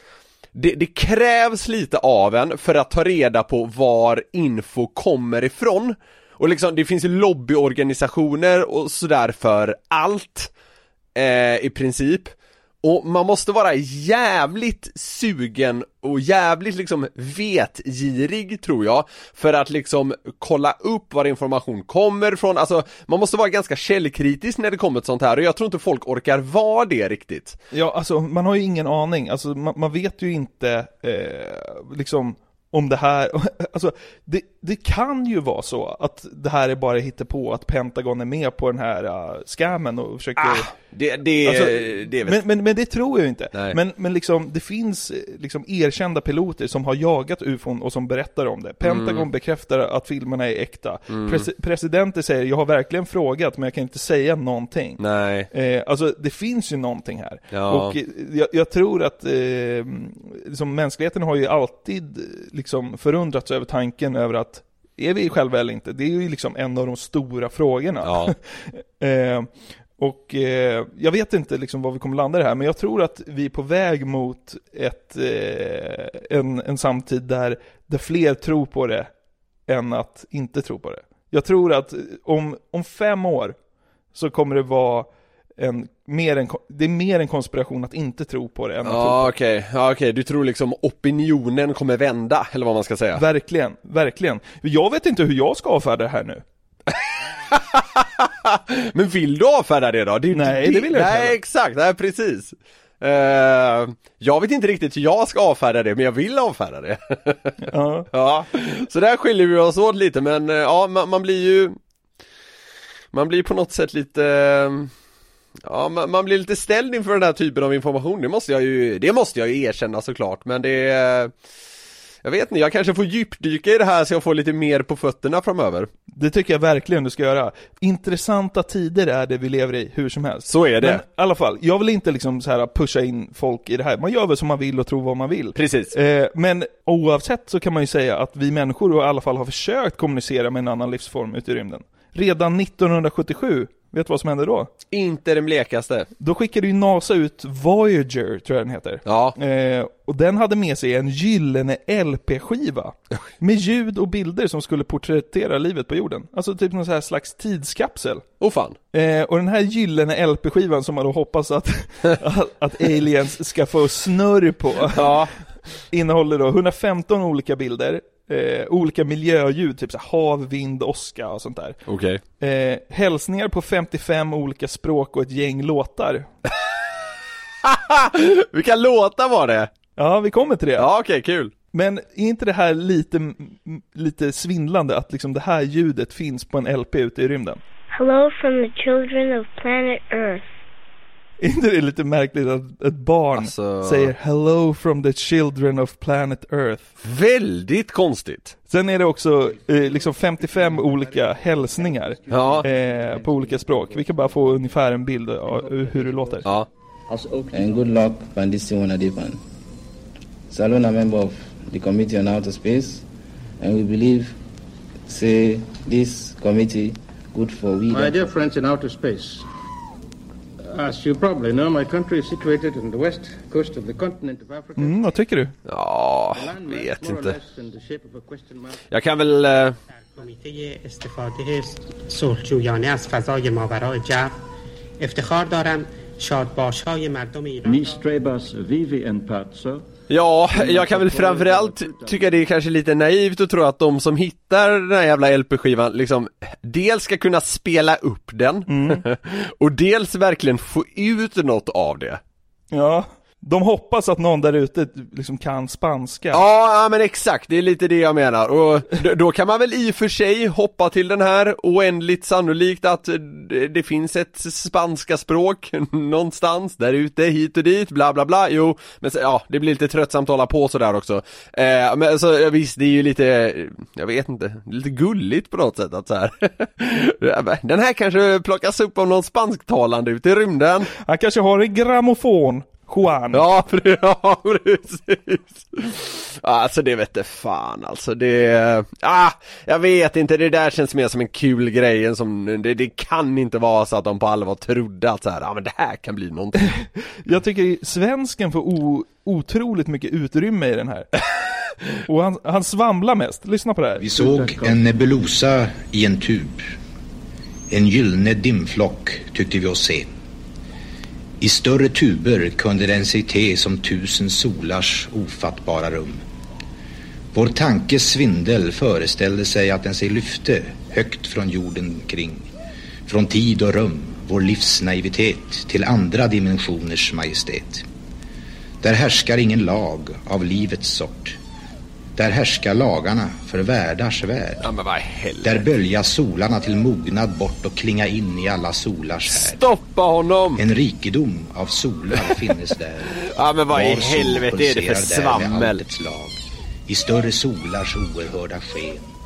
det, det krävs lite av en för att ta reda på var info kommer ifrån. Och liksom, det finns ju lobbyorganisationer och sådär för allt, eh, i princip. Och man måste vara jävligt sugen och jävligt liksom vetgirig tror jag För att liksom kolla upp var information kommer ifrån, alltså man måste vara ganska källkritisk när det kommer till sånt här och jag tror inte folk orkar vara det riktigt. Ja, alltså man har ju ingen aning, alltså man, man vet ju inte eh, liksom om det här, alltså det, det kan ju vara så att det här är bara på att Pentagon är med på den här uh, scammen och försöker ah, det, det, alltså, det men, men, men det tror jag inte. Nej. Men, men liksom, det finns eh, liksom erkända piloter som har jagat ufon och som berättar om det. Pentagon Mm. bekräftar att filmerna är äkta. Mm. Pres presidenter säger, jag har verkligen frågat men jag kan inte säga någonting. Nej Eh, alltså det finns ju någonting här. Ja. Och eh, jag, jag tror att eh, liksom, mänskligheten har ju alltid liksom förundrats över tanken över att är vi själva eller inte? Det är ju liksom en av de stora frågorna. Ja. eh, och eh, jag vet inte liksom var vi kommer landa det här, men jag tror att vi är på väg mot ett, eh, en, en samtid där, där fler tror på det än att inte tro på det. Jag tror att om, om fem år så kommer det vara en, mer en, det är mer en konspiration att inte tro på det än att tro på Ja okej, ja, okej, du tror liksom opinionen kommer vända, eller vad man ska säga? Verkligen, verkligen. Jag vet inte hur jag ska avfärda det här nu. Men vill du avfärda det då? Det, Nej, det vill jag inte Nej heller. exakt, nej precis Eh, Jag vet inte riktigt hur jag ska avfärda det, men jag vill avfärda det Ja. Ja, så där skiljer vi oss åt lite men eh, ja, man, man blir ju Man blir på något sätt lite eh, Ja, man, man blir lite ställd inför den här typen av information, det måste jag ju, det måste jag ju erkänna såklart men det är Jag vet inte, jag kanske får djupdyka i det här så jag får lite mer på fötterna framöver Det tycker jag verkligen du ska göra. Intressanta tider är det vi lever i, hur som helst. Så är det. Men i alla fall, jag vill inte liksom så här pusha in folk i det här. Man gör väl som man vill och tror vad man vill. Precis. Eh, men oavsett så kan man ju säga att vi människor i alla fall har försökt kommunicera med en annan livsform ute i rymden. Redan 1977, vet du vad som hände då? Inte den blekaste Då skickade ju NASA ut Voyager, tror jag den heter. Ja. Eh, och den hade med sig en gyllene LP-skiva. med ljud och bilder som skulle porträttera livet på jorden. Alltså typ någon så här slags tidskapsel. Åh fan. Eh, och den här gyllene LP-skivan som man då hoppas att, att, att aliens ska få snurr på. Innehåller då 115 olika bilder. Eh, olika miljöljud, typ så här hav, vind, åska och sånt där. Okej Eh, hälsningar på 55 olika språk och ett gäng låtar. Vilka låtar var det? Ja, vi kommer till det. Ja okej, kul Men är inte det här lite, lite svindlande att liksom det här ljudet finns på en LP ute i rymden? Hello from the children of planet Earth. Är inte det lite märkligt att ett barn Alltså- säger 'Hello from the children of planet Earth' Väldigt konstigt Sen är det också eh, liksom 55 olika hälsningar Ja. eh, på olika språk. Vi kan bara få ungefär en bild av hur det låter. Ja. And good luck, Pandisi Wanadipan. Salon, a member of the Committee on Outer Space, and we believe, say, this committee good for we. My dear friends in outer space, as you probably know, my country is situated on the west coast of the continent of Africa. Mm, vad tycker du? Ja, Landmass, vet more or inte less in the shape of a question mark. Jag kan väl eh, کمیته استفاده صلحجویانه از فضای ماورای جو افتخار دارم شادباش های مردم ایران Ni strebas vivi en pazzo Ja, jag kan väl framförallt tycka det är kanske lite naivt att tro att de som hittar den här jävla LP-skivan liksom Dels ska kunna spela upp den och dels verkligen få ut något av det. Ja, de hoppas att någon där ute liksom kan spanska. Ja, ja, men exakt, det är lite det jag menar och då, kan man väl i och för sig hoppa till den här oändligt sannolikt att det, finns ett spanska språk någonstans där ute, hit och dit, bla bla bla, jo, men så, ja, det blir lite tröttsamt att hålla på sådär också. Eh, men så visst, det är ju lite, jag vet inte, lite gulligt på något sätt att så här. den här kanske plockas upp av någon spansktalande ute i rymden. Han kanske har en grammofon. Juan. Ja, pre- ja precis. Alltså det vet fan alltså det, ah, jag vet inte, det där känns mer som en kul grej än som, det, det kan inte vara så att de på allvar trodde att så här, ja men det här kan bli någonting. Jag tycker svensken får o, otroligt mycket utrymme i den här. Och han, han svamlar mest, lyssna på det här. Vi såg en nebulosa i en tub. En gyllene dimflock tyckte vi oss se. I större tuber kunde den sig te som tusen solars ofattbara rum. Vår tankes svindel föreställde sig att den sig lyfte högt från jorden kring. Från tid och rum, vår livsnaivitet till andra dimensioners majestät. Där härskar ingen lag av livets sort. Där härskar lagarna för världars värld. Ja men vad helvete. Där bölja solarna till mognad bort och klinga in i alla solars härd. Stoppa honom! En rikedom av solar finnes där. Ja men vad i helvete är det för svammel? I större solars oerhörda sken.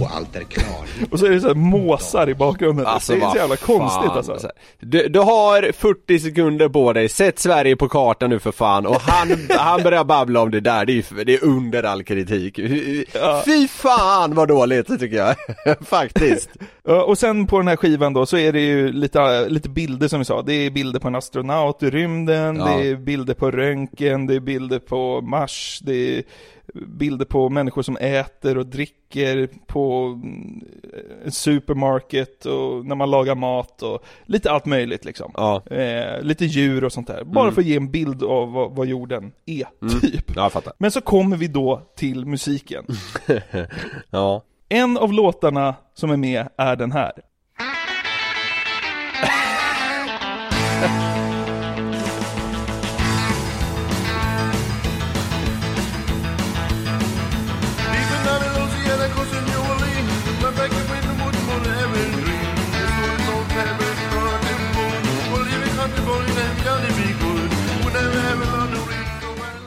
Och allt är klarhet. Och så är det så här måsar i bakgrunden. Alltså det är så jävla fan, konstigt alltså. Du, du har 40 sekunder på dig, sätt Sverige på kartan nu för fan och han, han börjar babbla om det där, det är, det är under all kritik. Fy fan vad dåligt tycker jag, faktiskt. Och sen på den här skivan då så är det ju lite, lite bilder som vi sa. Det är bilder på en astronaut i rymden, Ja. det är bilder på röntgen, det är bilder på Mars, det är bilder på människor som äter och dricker på mm, en supermarket och när man lagar mat och lite allt möjligt liksom. Eh, lite djur och sånt där. Bara Mm. för att ge en bild av vad, vad jorden är, typ. Ja, jag fattar. Men så kommer vi då till musiken. ja. En av låtarna som är med är den här.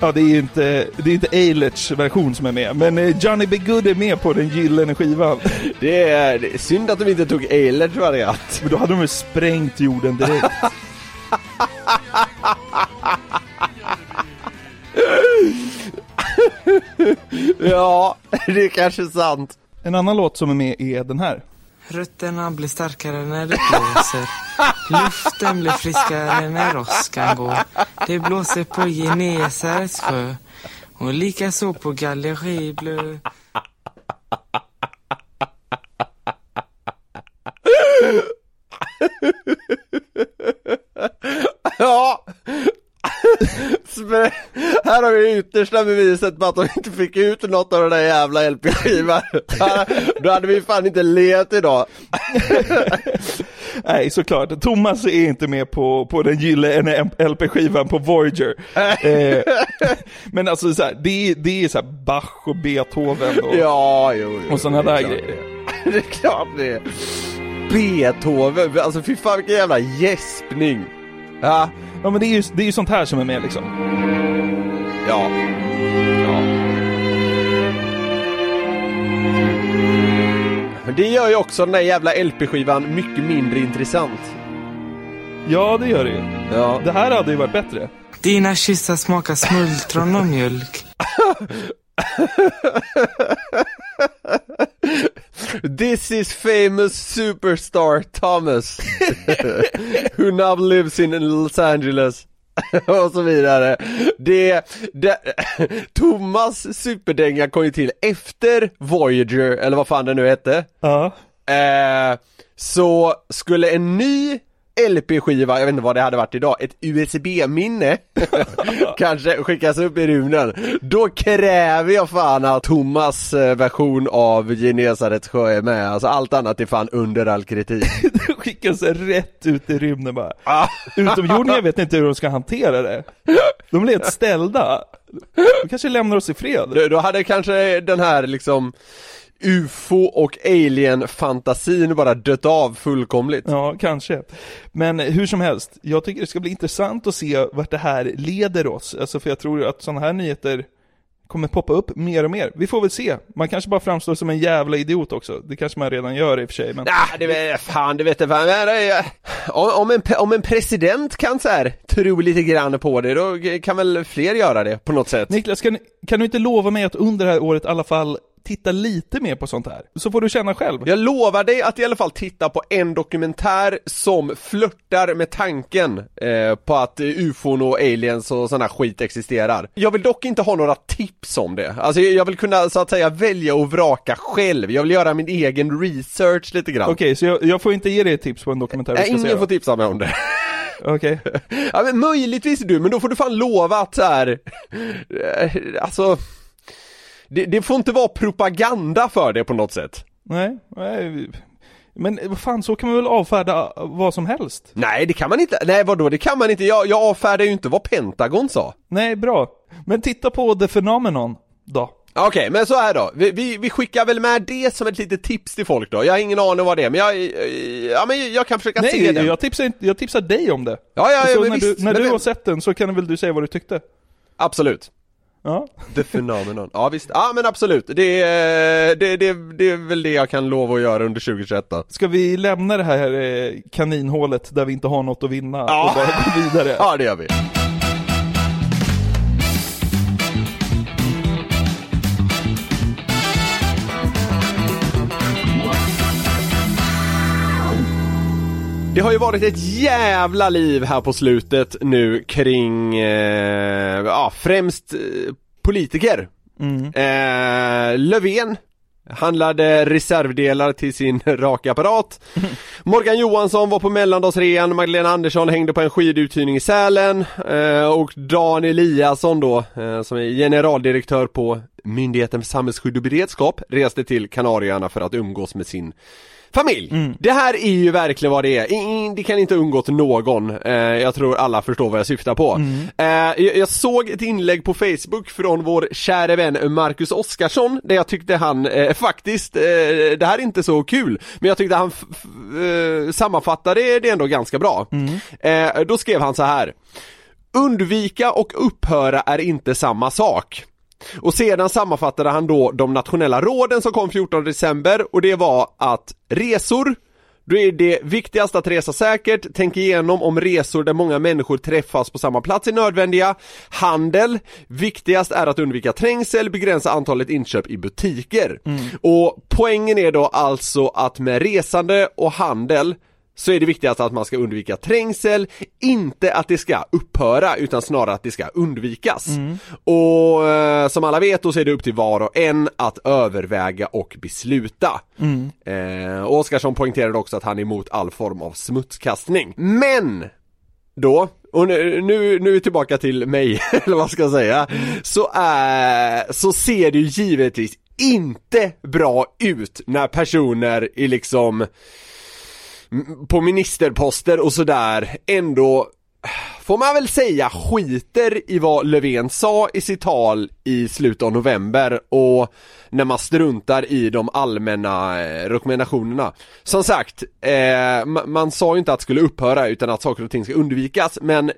Ja, det är ju inte, det är inte Eilerts version som är med, men eh, Johnny B. Good är med på den gyllene skivan. Det är, det är synd att de inte tog Eilerts variant. Men då hade de ju sprängt jorden direkt. ja, det är kanske sant. En annan låt som är med är den här. Rötterna blir starkare när det blåser. Luften blir friskare när åskan går. Det blåser på Genesarets sjö. Och likaså på Galleri Bleu. Ja! Här har vi yttersta beviset på att de inte fick ut något av den där jävla LP-skivan. Då hade vi fan inte levt idag. Nej, såklart. Thomas är inte med på, på den gyllene LP-skivan på Voyager. Eh, men alltså så här, det, är- det är så Bach och Beethoven och, Ja, jo, jo. och sådana det är där grejer. Det är klart det är. Beethoven, alltså fy fan vilken jävla gäspning. Ja. Ja men det är ju, det är ju sånt här som är med liksom. Ja. Ja. Men det gör ju också den där jävla LP-skivan mycket mindre intressant. Ja, det gör det ju. Ja. Det här hade ju varit bättre. Dina kyssar smakar smultron och mjölk. This is famous superstar Thomas Who now lives in Los Angeles och så vidare. Det, det Thomas superdänga kom ju till efter Voyager, eller vad fan det nu hette. Ja. Eh, så skulle en ny LP-skiva, jag vet inte vad det hade varit idag, ett USB-minne kanske skickas upp i rymden. Då kräver jag fan att Thomas eh, version av Genesarets sjö är med, alltså allt annat är fan under all kritik. Skickas rätt ut i rymden bara. Utomjordingar vet inte hur de ska hantera det. De blir helt ställda. De kanske lämnar oss i fred. Då hade kanske den här liksom UFO och alien-fantasin bara dött av fullkomligt. Ja, kanske. Men hur som helst, jag tycker det ska bli intressant att se vart det här leder oss. Alltså för jag tror att sådana här nyheter kommer poppa upp mer och mer. Vi får väl se. Man kanske bara framstår som en jävla idiot också. Det kanske man redan gör i och för sig, men... Ah, det vet, fan, det vet jag fan. Eh, Om, om, en, om en president kan så här, tro lite grann på det, då kan väl fler göra det på något sätt? Niklas, kan, kan du inte lova mig att under det här året i alla fall titta lite mer på sånt här? Så får du känna själv. Jag lovar dig att i alla fall titta på en dokumentär som flörtar med tanken eh, på att eh, ufon och aliens och sån här skit existerar. Jag vill dock inte ha några tips om det. Alltså jag vill kunna så att säga välja och vraka själv. Jag vill göra min egen research lite grann. Okej, så jag, jag får inte ge dig tips på en dokumentär vi ska se ingen då? får tipsa mig om det. Okej. Ja men möjligtvis du, men då får du fan lova att så här, eh, alltså det, det får inte vara propaganda för det på något sätt. Nej, nej. Men vad fan, så kan man väl avfärda vad som helst? Nej det kan man inte, nej vadå det kan man inte, jag, jag avfärdar ju inte vad Pentagon sa. Nej, bra. Men titta på The Phenomenon då. Okej, men så här då. Vi, vi, vi skickar väl med det som ett litet tips till folk då. Jag har ingen aning vad det är, men jag, ja men jag kan försöka se Nej, den. jag tipsar, inte, jag tipsar dig om det. Ja, ja, ja, men när visst, du, när men du det- har sett den så kan väl du säga vad du tyckte? Absolut. Ja. The phenomenon. Ja visst, ja men absolut. Det är, det, det, det är väl det jag kan lova att göra under 2021 då. Ska vi lämna det här eh, kaninhålet där vi inte har något att vinna Ja. och bara gå vidare? Ja det gör vi. Det har ju varit ett jävla liv här på slutet nu kring, eh, ja främst eh, politiker. Eh, Löfven handlade reservdelar till sin rakapparat. Morgan Johansson var på mellandagsrean, Magdalena Andersson hängde på en skiduthyrning i Sälen eh, och Dan Eliasson då, eh, som är generaldirektör på Myndigheten för samhällsskydd och beredskap, reste till Kanarieöarna för att umgås med sin familj. Det här är ju verkligen vad det är. Det kan inte undgått någon. Eh, jag tror alla förstår vad jag syftar på. Eh, jag, jag såg ett inlägg på Facebook från vår käre vän Marcus Oskarsson där jag tyckte han eh, faktiskt, det här är inte så kul, men jag tyckte han sammanfattade det ändå ganska bra. Eh, då skrev han så här. Undvika och upphöra är inte samma sak. Och sedan sammanfattade han då de nationella råden som kom 14 december och det var att resor, då är det viktigast att resa säkert, tänk igenom om resor där många människor träffas på samma plats är nödvändiga. Handel, viktigast är att undvika trängsel, begränsa antalet inköp i butiker. Och poängen är då alltså att med resande och handel så är det viktigast att man ska undvika trängsel, inte att det ska upphöra utan snarare att det ska undvikas. Och eh, som alla vet då så är det upp till var och en att överväga och besluta. Eh, och Oskarsson poängterade också att han är emot all form av smutskastning. Men då, och nu, nu, nu är vi tillbaka till mig, eller vad ska jag säga, så, är, så ser det ju givetvis inte bra ut när personer är liksom på ministerposter och sådär ändå Får man väl säga skiter i vad Löfven sa i sitt tal i slutet av november och när man struntar i de allmänna eh, rekommendationerna. Som sagt, eh, man sa ju inte att det skulle upphöra utan att saker och ting ska undvikas men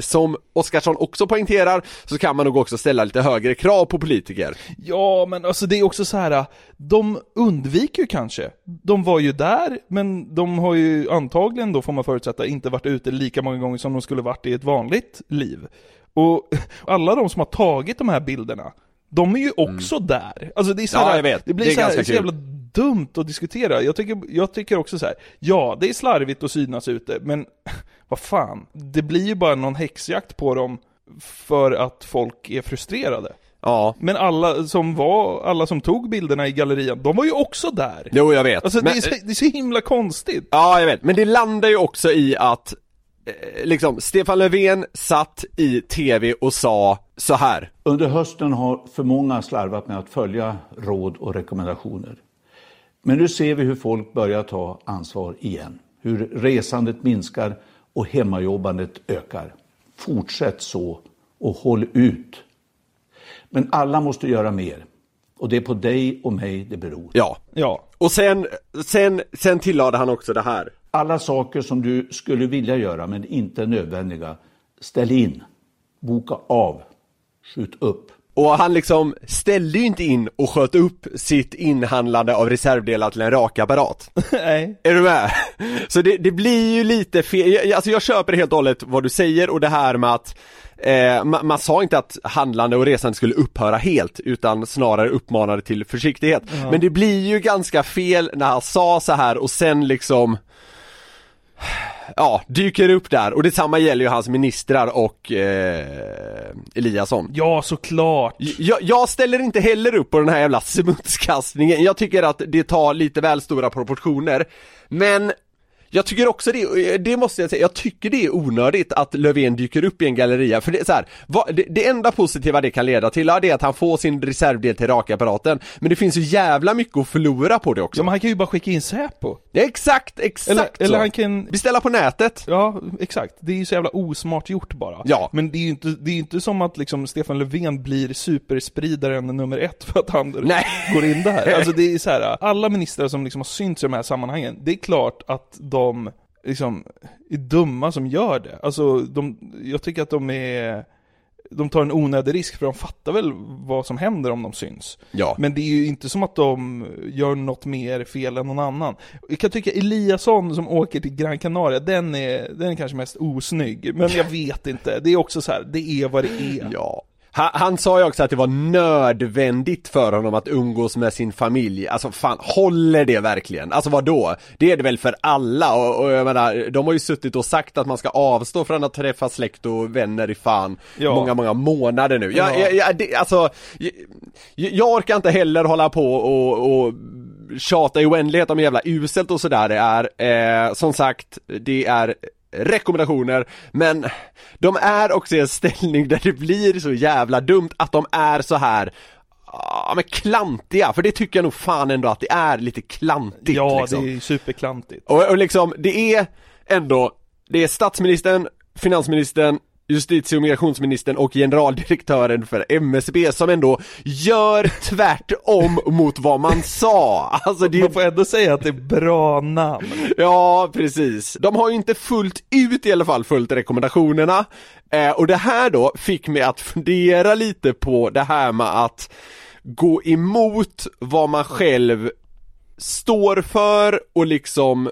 som Oskarsson också poängterar så kan man nog också ställa lite högre krav på politiker. Ja, men alltså det är också så här. de undviker ju kanske. De var ju där, men de har ju antagligen då, får man förutsätta, inte varit ute lika många gånger som de skulle varit i ett vanligt liv. Och alla de som har tagit de här bilderna, de är ju också där. Alltså det är så Ja, här, jag vet. det blir Det så, här, så jävla dumt att diskutera. Jag tycker, jag tycker också så här. ja det är slarvigt att synas ute, men vad fan, det blir ju bara någon häxjakt på dem för att folk är frustrerade. Ja. Men alla som var, alla som tog bilderna i gallerian, de var ju också där. Jo, jag vet. Alltså det, Men- är så, det är så himla konstigt. Ja, jag vet. Men det landar ju också i att liksom, Stefan Löfven satt i TV och sa så här. Under hösten har för många slarvat med att följa råd och rekommendationer. Men nu ser vi hur folk börjar ta ansvar igen. Hur resandet minskar och hemmajobbandet ökar. Fortsätt så och håll ut. Men alla måste göra mer. Och det är på dig och mig det beror. Ja. Ja. Och sen, sen, sen tillade han också det här. Alla saker som du skulle vilja göra men inte är nödvändiga, ställ in, boka av, skjut upp. Och han liksom ställde ju inte in och sköt upp sitt inhandlande av reservdelar till en rakapparat. Nej. Är du med? Så det, det blir ju lite fel, alltså jag köper helt och hållet vad du säger och det här med att eh, man, man sa inte att handlande och resande skulle upphöra helt utan snarare uppmanade till försiktighet. Ja. Men det blir ju ganska fel när han sa så här och sen liksom Ja, dyker upp där och detsamma gäller ju hans ministrar och eh, Eliasson. Ja, såklart. Jag, jag ställer inte heller upp på den här jävla smutskastningen. Jag tycker att det tar lite väl stora proportioner. Men jag tycker också det, det måste jag säga, jag tycker det är onödigt att Löfven dyker upp i en galleria, för det så här, vad, det, det enda positiva det kan leda till, ja, det är att han får sin reservdel till rakapparaten, men det finns ju jävla mycket att förlora på det också. Ja men han kan ju bara skicka in Säpo. Ja, exakt, exakt Eller, så. eller han kan... Beställa på nätet. Ja, exakt. Det är ju så jävla osmart gjort bara. Ja. Men det är ju inte, det är inte som att liksom Stefan Löfven blir superspridaren nummer ett för att han Nej. går in där. Alltså det är så här, alla ministrar som liksom har synts i de här sammanhangen, det är klart att de liksom är dumma som gör det. Alltså de, jag tycker att de är de tar en onödig risk för de fattar väl vad som händer om de syns. Ja. Men det är ju inte som att de gör något mer fel än någon annan. Jag kan tycka Eliasson som åker till Gran Canaria, den är, den är kanske mest osnygg. Men jag vet inte, det är också så här, det är vad det är. Ja. Han, han sa ju också att det var nödvändigt för honom att umgås med sin familj, alltså fan, håller det verkligen? Alltså vad då? Det är det väl för alla och, och jag menar, de har ju suttit och sagt att man ska avstå från att träffa släkt och vänner i fan Ja. många, många månader nu. Jag, Ja. jag, jag, det, alltså, jag, jag orkar inte heller hålla på och, och tjata i oändlighet om hur jävla uselt och sådär det är. Eh, som sagt, det är rekommendationer, men de är också i en ställning där det blir så jävla dumt att de är så här Ja men klantiga, för det tycker jag nog fan ändå att det är lite klantigt Ja, liksom. det är superklantigt. Och, och liksom, det är ändå, det är statsministern, finansministern, justitie och migrationsministern och generaldirektören för MSB som ändå gör tvärtom mot vad man sa. Alltså det Man får ändå säga att det är bra namn. Ja, precis. De har ju inte fullt ut i alla fall följt rekommendationerna. Eh, och det här då fick mig att fundera lite på det här med att gå emot vad man själv står för och liksom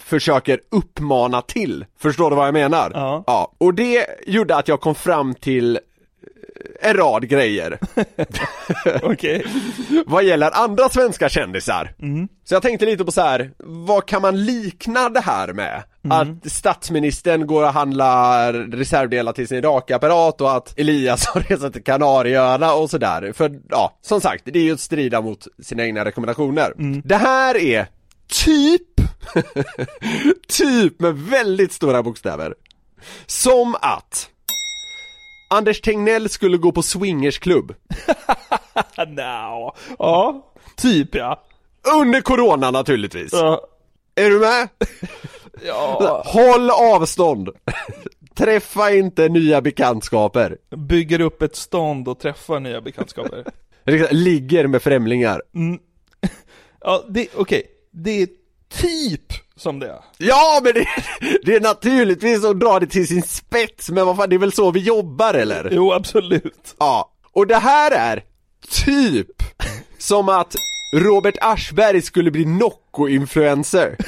försöker uppmana till. Förstår du vad jag menar? Ja. ja. Och det gjorde att jag kom fram till en rad grejer. Okej. Vad gäller andra svenska kändisar. Mm. Så jag tänkte lite på så här, vad kan man likna det här med? Att statsministern går och handlar reservdelar till sin rakapparat och att Eliasson reser till Kanarieöarna och sådär. För ja, som sagt, det är ju att strida mot sina egna rekommendationer. Det här är typ, typ med väldigt stora bokstäver. Som att Anders Tegnell skulle gå på swingersklubb. no. Ja, typ ja. Under corona naturligtvis. Ja. Är du med? Ja. Håll avstånd! Träffa inte nya bekantskaper. Bygger upp ett stånd och träffar nya bekantskaper. Ligger med främlingar. Mm. Ja, det, okej. Det är typ som det är. Ja men det, det är naturligtvis att dra det till sin spets, men vad fan det är väl så vi jobbar eller? Jo, absolut. Ja, och det här är typ som att Robert Aschberg skulle bli Nocco-influencer.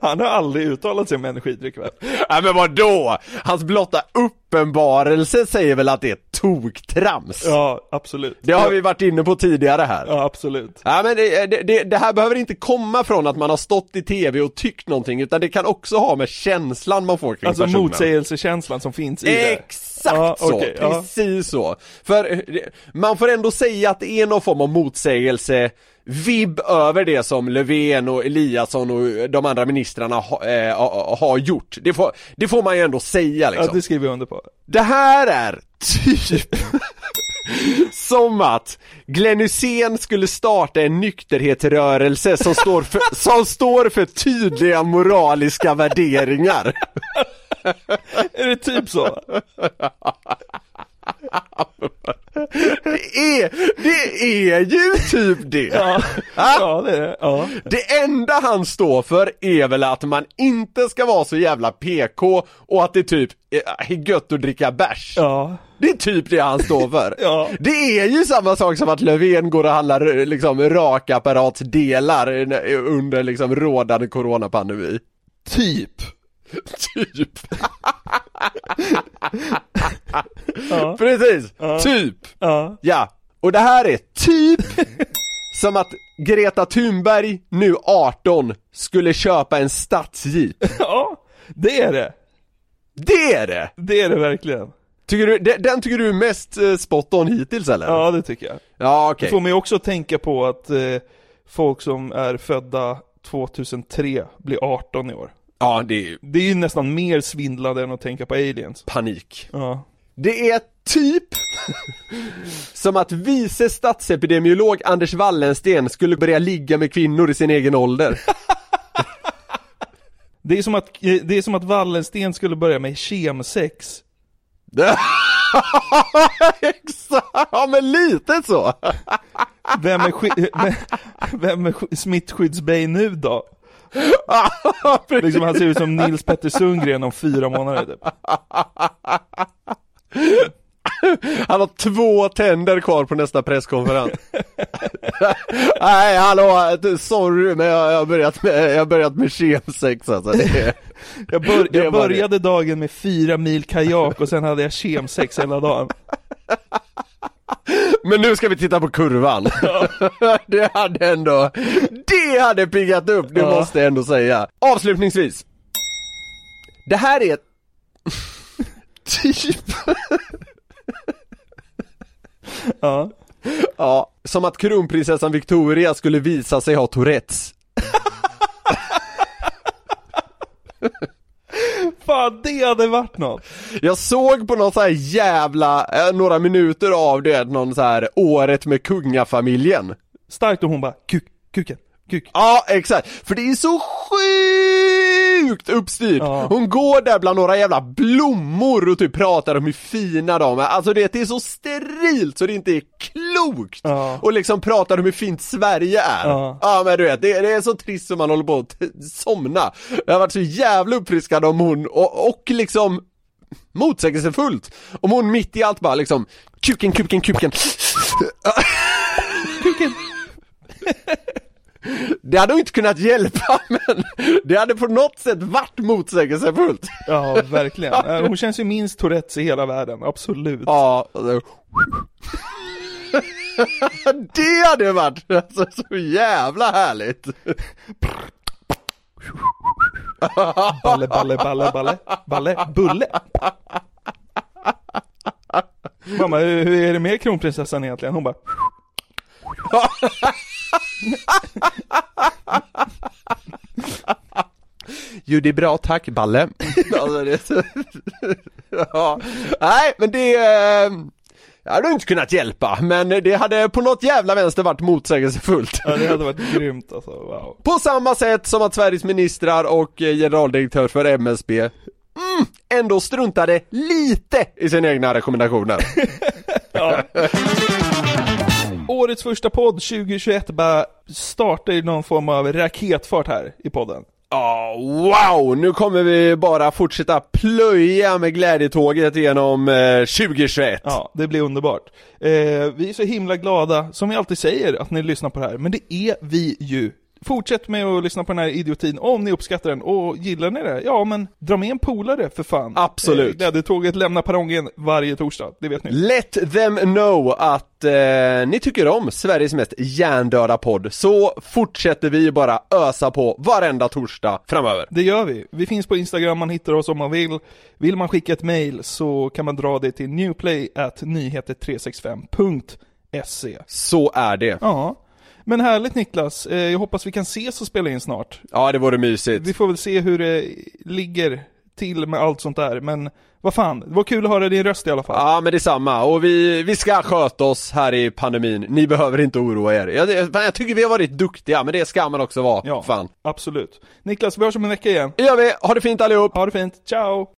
Han har aldrig uttalat sig om energidryck väl? Nej men vadå? Hans blotta uppenbarelse säger väl att det är toktrams? Ja, absolut. Det har vi varit inne på tidigare här. Ja, absolut. Ja men det, det, det, här behöver inte komma från att man har stått i tv och tyckt någonting utan det kan också ha med känslan man får kring Alltså personen. motsägelsekänslan som finns i det. Exakt Ja, så, ja. precis så. För man får ändå säga att det är någon form av motsägelse vibb över det som Löfven och Eliasson och de andra ministrarna ha, eh, ha- har gjort. Det får, det får man ju ändå säga liksom. Ja, det skriver jag under på. Det här är typ som att Glenn Hysén skulle starta en nykterhetsrörelse som står för, som står för tydliga moraliska värderingar. Är det typ så? Det är, det är ju typ det! Ja. Ja, det är det. Ja. Det enda han står för är väl att man inte ska vara så jävla PK och att det typ är gött att dricka bärs. Ja. Det är typ det han står för. Ja. Det är ju samma sak som att Löfven går och handlar liksom rakapparatsdelar under liksom rådande coronapandemi. Typ. Typ. Ja. Precis, Ja. typ. Ja. Ja, och det här är typ som att Greta Thunberg, nu 18, skulle köpa en stadsjeep. Ja, det är det. Det är det! Det är det verkligen. Tycker du, den, tycker du är mest eh, spot on hittills eller? Ja, det tycker jag. Ja, okej. Det får mig också tänka på att eh, folk som är födda 2003 blir 18 i år. Ja, det är Det är ju nästan mer svindlande än att tänka på aliens. panik. Ja. Det är typ som att vice statsepidemiolog Anders Wallensten skulle börja ligga med kvinnor i sin egen ålder. Det är som att, det är som att Wallensten skulle börja med kemsex. Exakt, ja men lite så. Vem är, vem, vem är sk- smittskyddsbej nu då? liksom han ser ut som Nils Petter Sundgren om fyra månader typ. Han har två tänder kvar på nästa presskonferens. Nej, hallå, sorry men jag jag har börjat med, jag har börjat med kemsex alltså. Det Jag, bör, jag började dagen med fyra mil kajak och sen hade jag kemsex hela dagen. Men nu ska vi titta på kurvan. det hade ändå, det hade piggat upp, det Ja. måste jag ändå säga. Avslutningsvis. Det här är typ Ja. Ja, som att kronprinsessan Victoria skulle visa sig ha Tourettes. Fan, det hade varit något. Jag såg på någon så här jävla, eh, några minuter av det, någon så här året med kungafamiljen. Starkt och hon bara, kuk, kuken, kuk. Ja, exakt. För det är så sjukt uppstyrt. Ja. Hon går där bland några jävla blommor och typ pratar om hur fina de är. Alltså det, det är så sterilt så det inte är klokt. Ja. Och liksom pratar om hur fint Sverige är. Ja. men du vet, det, det är så trist som man håller på att somna. Jag har varit så jävla uppfriskad om hon, och, och liksom motsägelsefullt. Om hon mitt i allt bara liksom, kuken, kuken, kuken. Kuken. Det hade inte kunnat hjälpa men det hade på något sätt varit motsägelsefullt. Ja, verkligen. Hon känns ju minst Tourettes i hela världen, absolut. Ja, det hade varit alltså, så jävla härligt. Balle, balle, balle, balle, balle, bulle. Mamma, hur är det med kronprinsessan egentligen? Hon bara, Jo det är bra, tack Balle. alltså, det är så... ja. Nej men det, eh, jag hade inte kunnat hjälpa men det hade på något jävla vänster varit motsägelsefullt. ja det hade varit grymt alltså, wow. På samma sätt som att Sveriges ministrar och eh, generaldirektör för MSB mm, ändå struntade lite i sina egna rekommendationer. Årets första podd 2021 bara startar i någon form av raketfart här i podden. Ja, wow! Nu kommer vi bara fortsätta plöja med glädjetåget genom eh, 2021. Ja, det blir underbart. Eh, vi är så himla glada, som vi alltid säger, att ni lyssnar på det här, men det är vi ju. Fortsätt med att lyssna på den här idiotin om ni uppskattar den, och gillar ni det, ja men dra med en polare för fan. Absolut. Eh, glädjetåget lämnar perrongen varje torsdag, det vet ni. Let them know att eh, ni tycker om Sveriges mest hjärndöda podd, så fortsätter vi bara ösa på varenda torsdag framöver. Det gör vi. Vi finns på Instagram, man hittar oss om man vill. Vill man skicka ett mail så kan man dra det till newplay.nyheter365.se Så är det. Ja. Men härligt Niklas, Eh, jag hoppas vi kan ses och spela in snart. Ja, det vore mysigt. Vi får väl se hur det ligger till med allt sånt där, men vad fan, det var kul att höra din röst i alla fall. Ja men detsamma, och vi, vi ska sköta oss här i pandemin, ni behöver inte oroa er. Jag, jag, jag tycker vi har varit duktiga, men det ska man också vara, Ja. fan. Absolut. Niklas, vi hörs om en vecka igen. Det gör vi, ha det fint allihop! Ha det fint, ciao!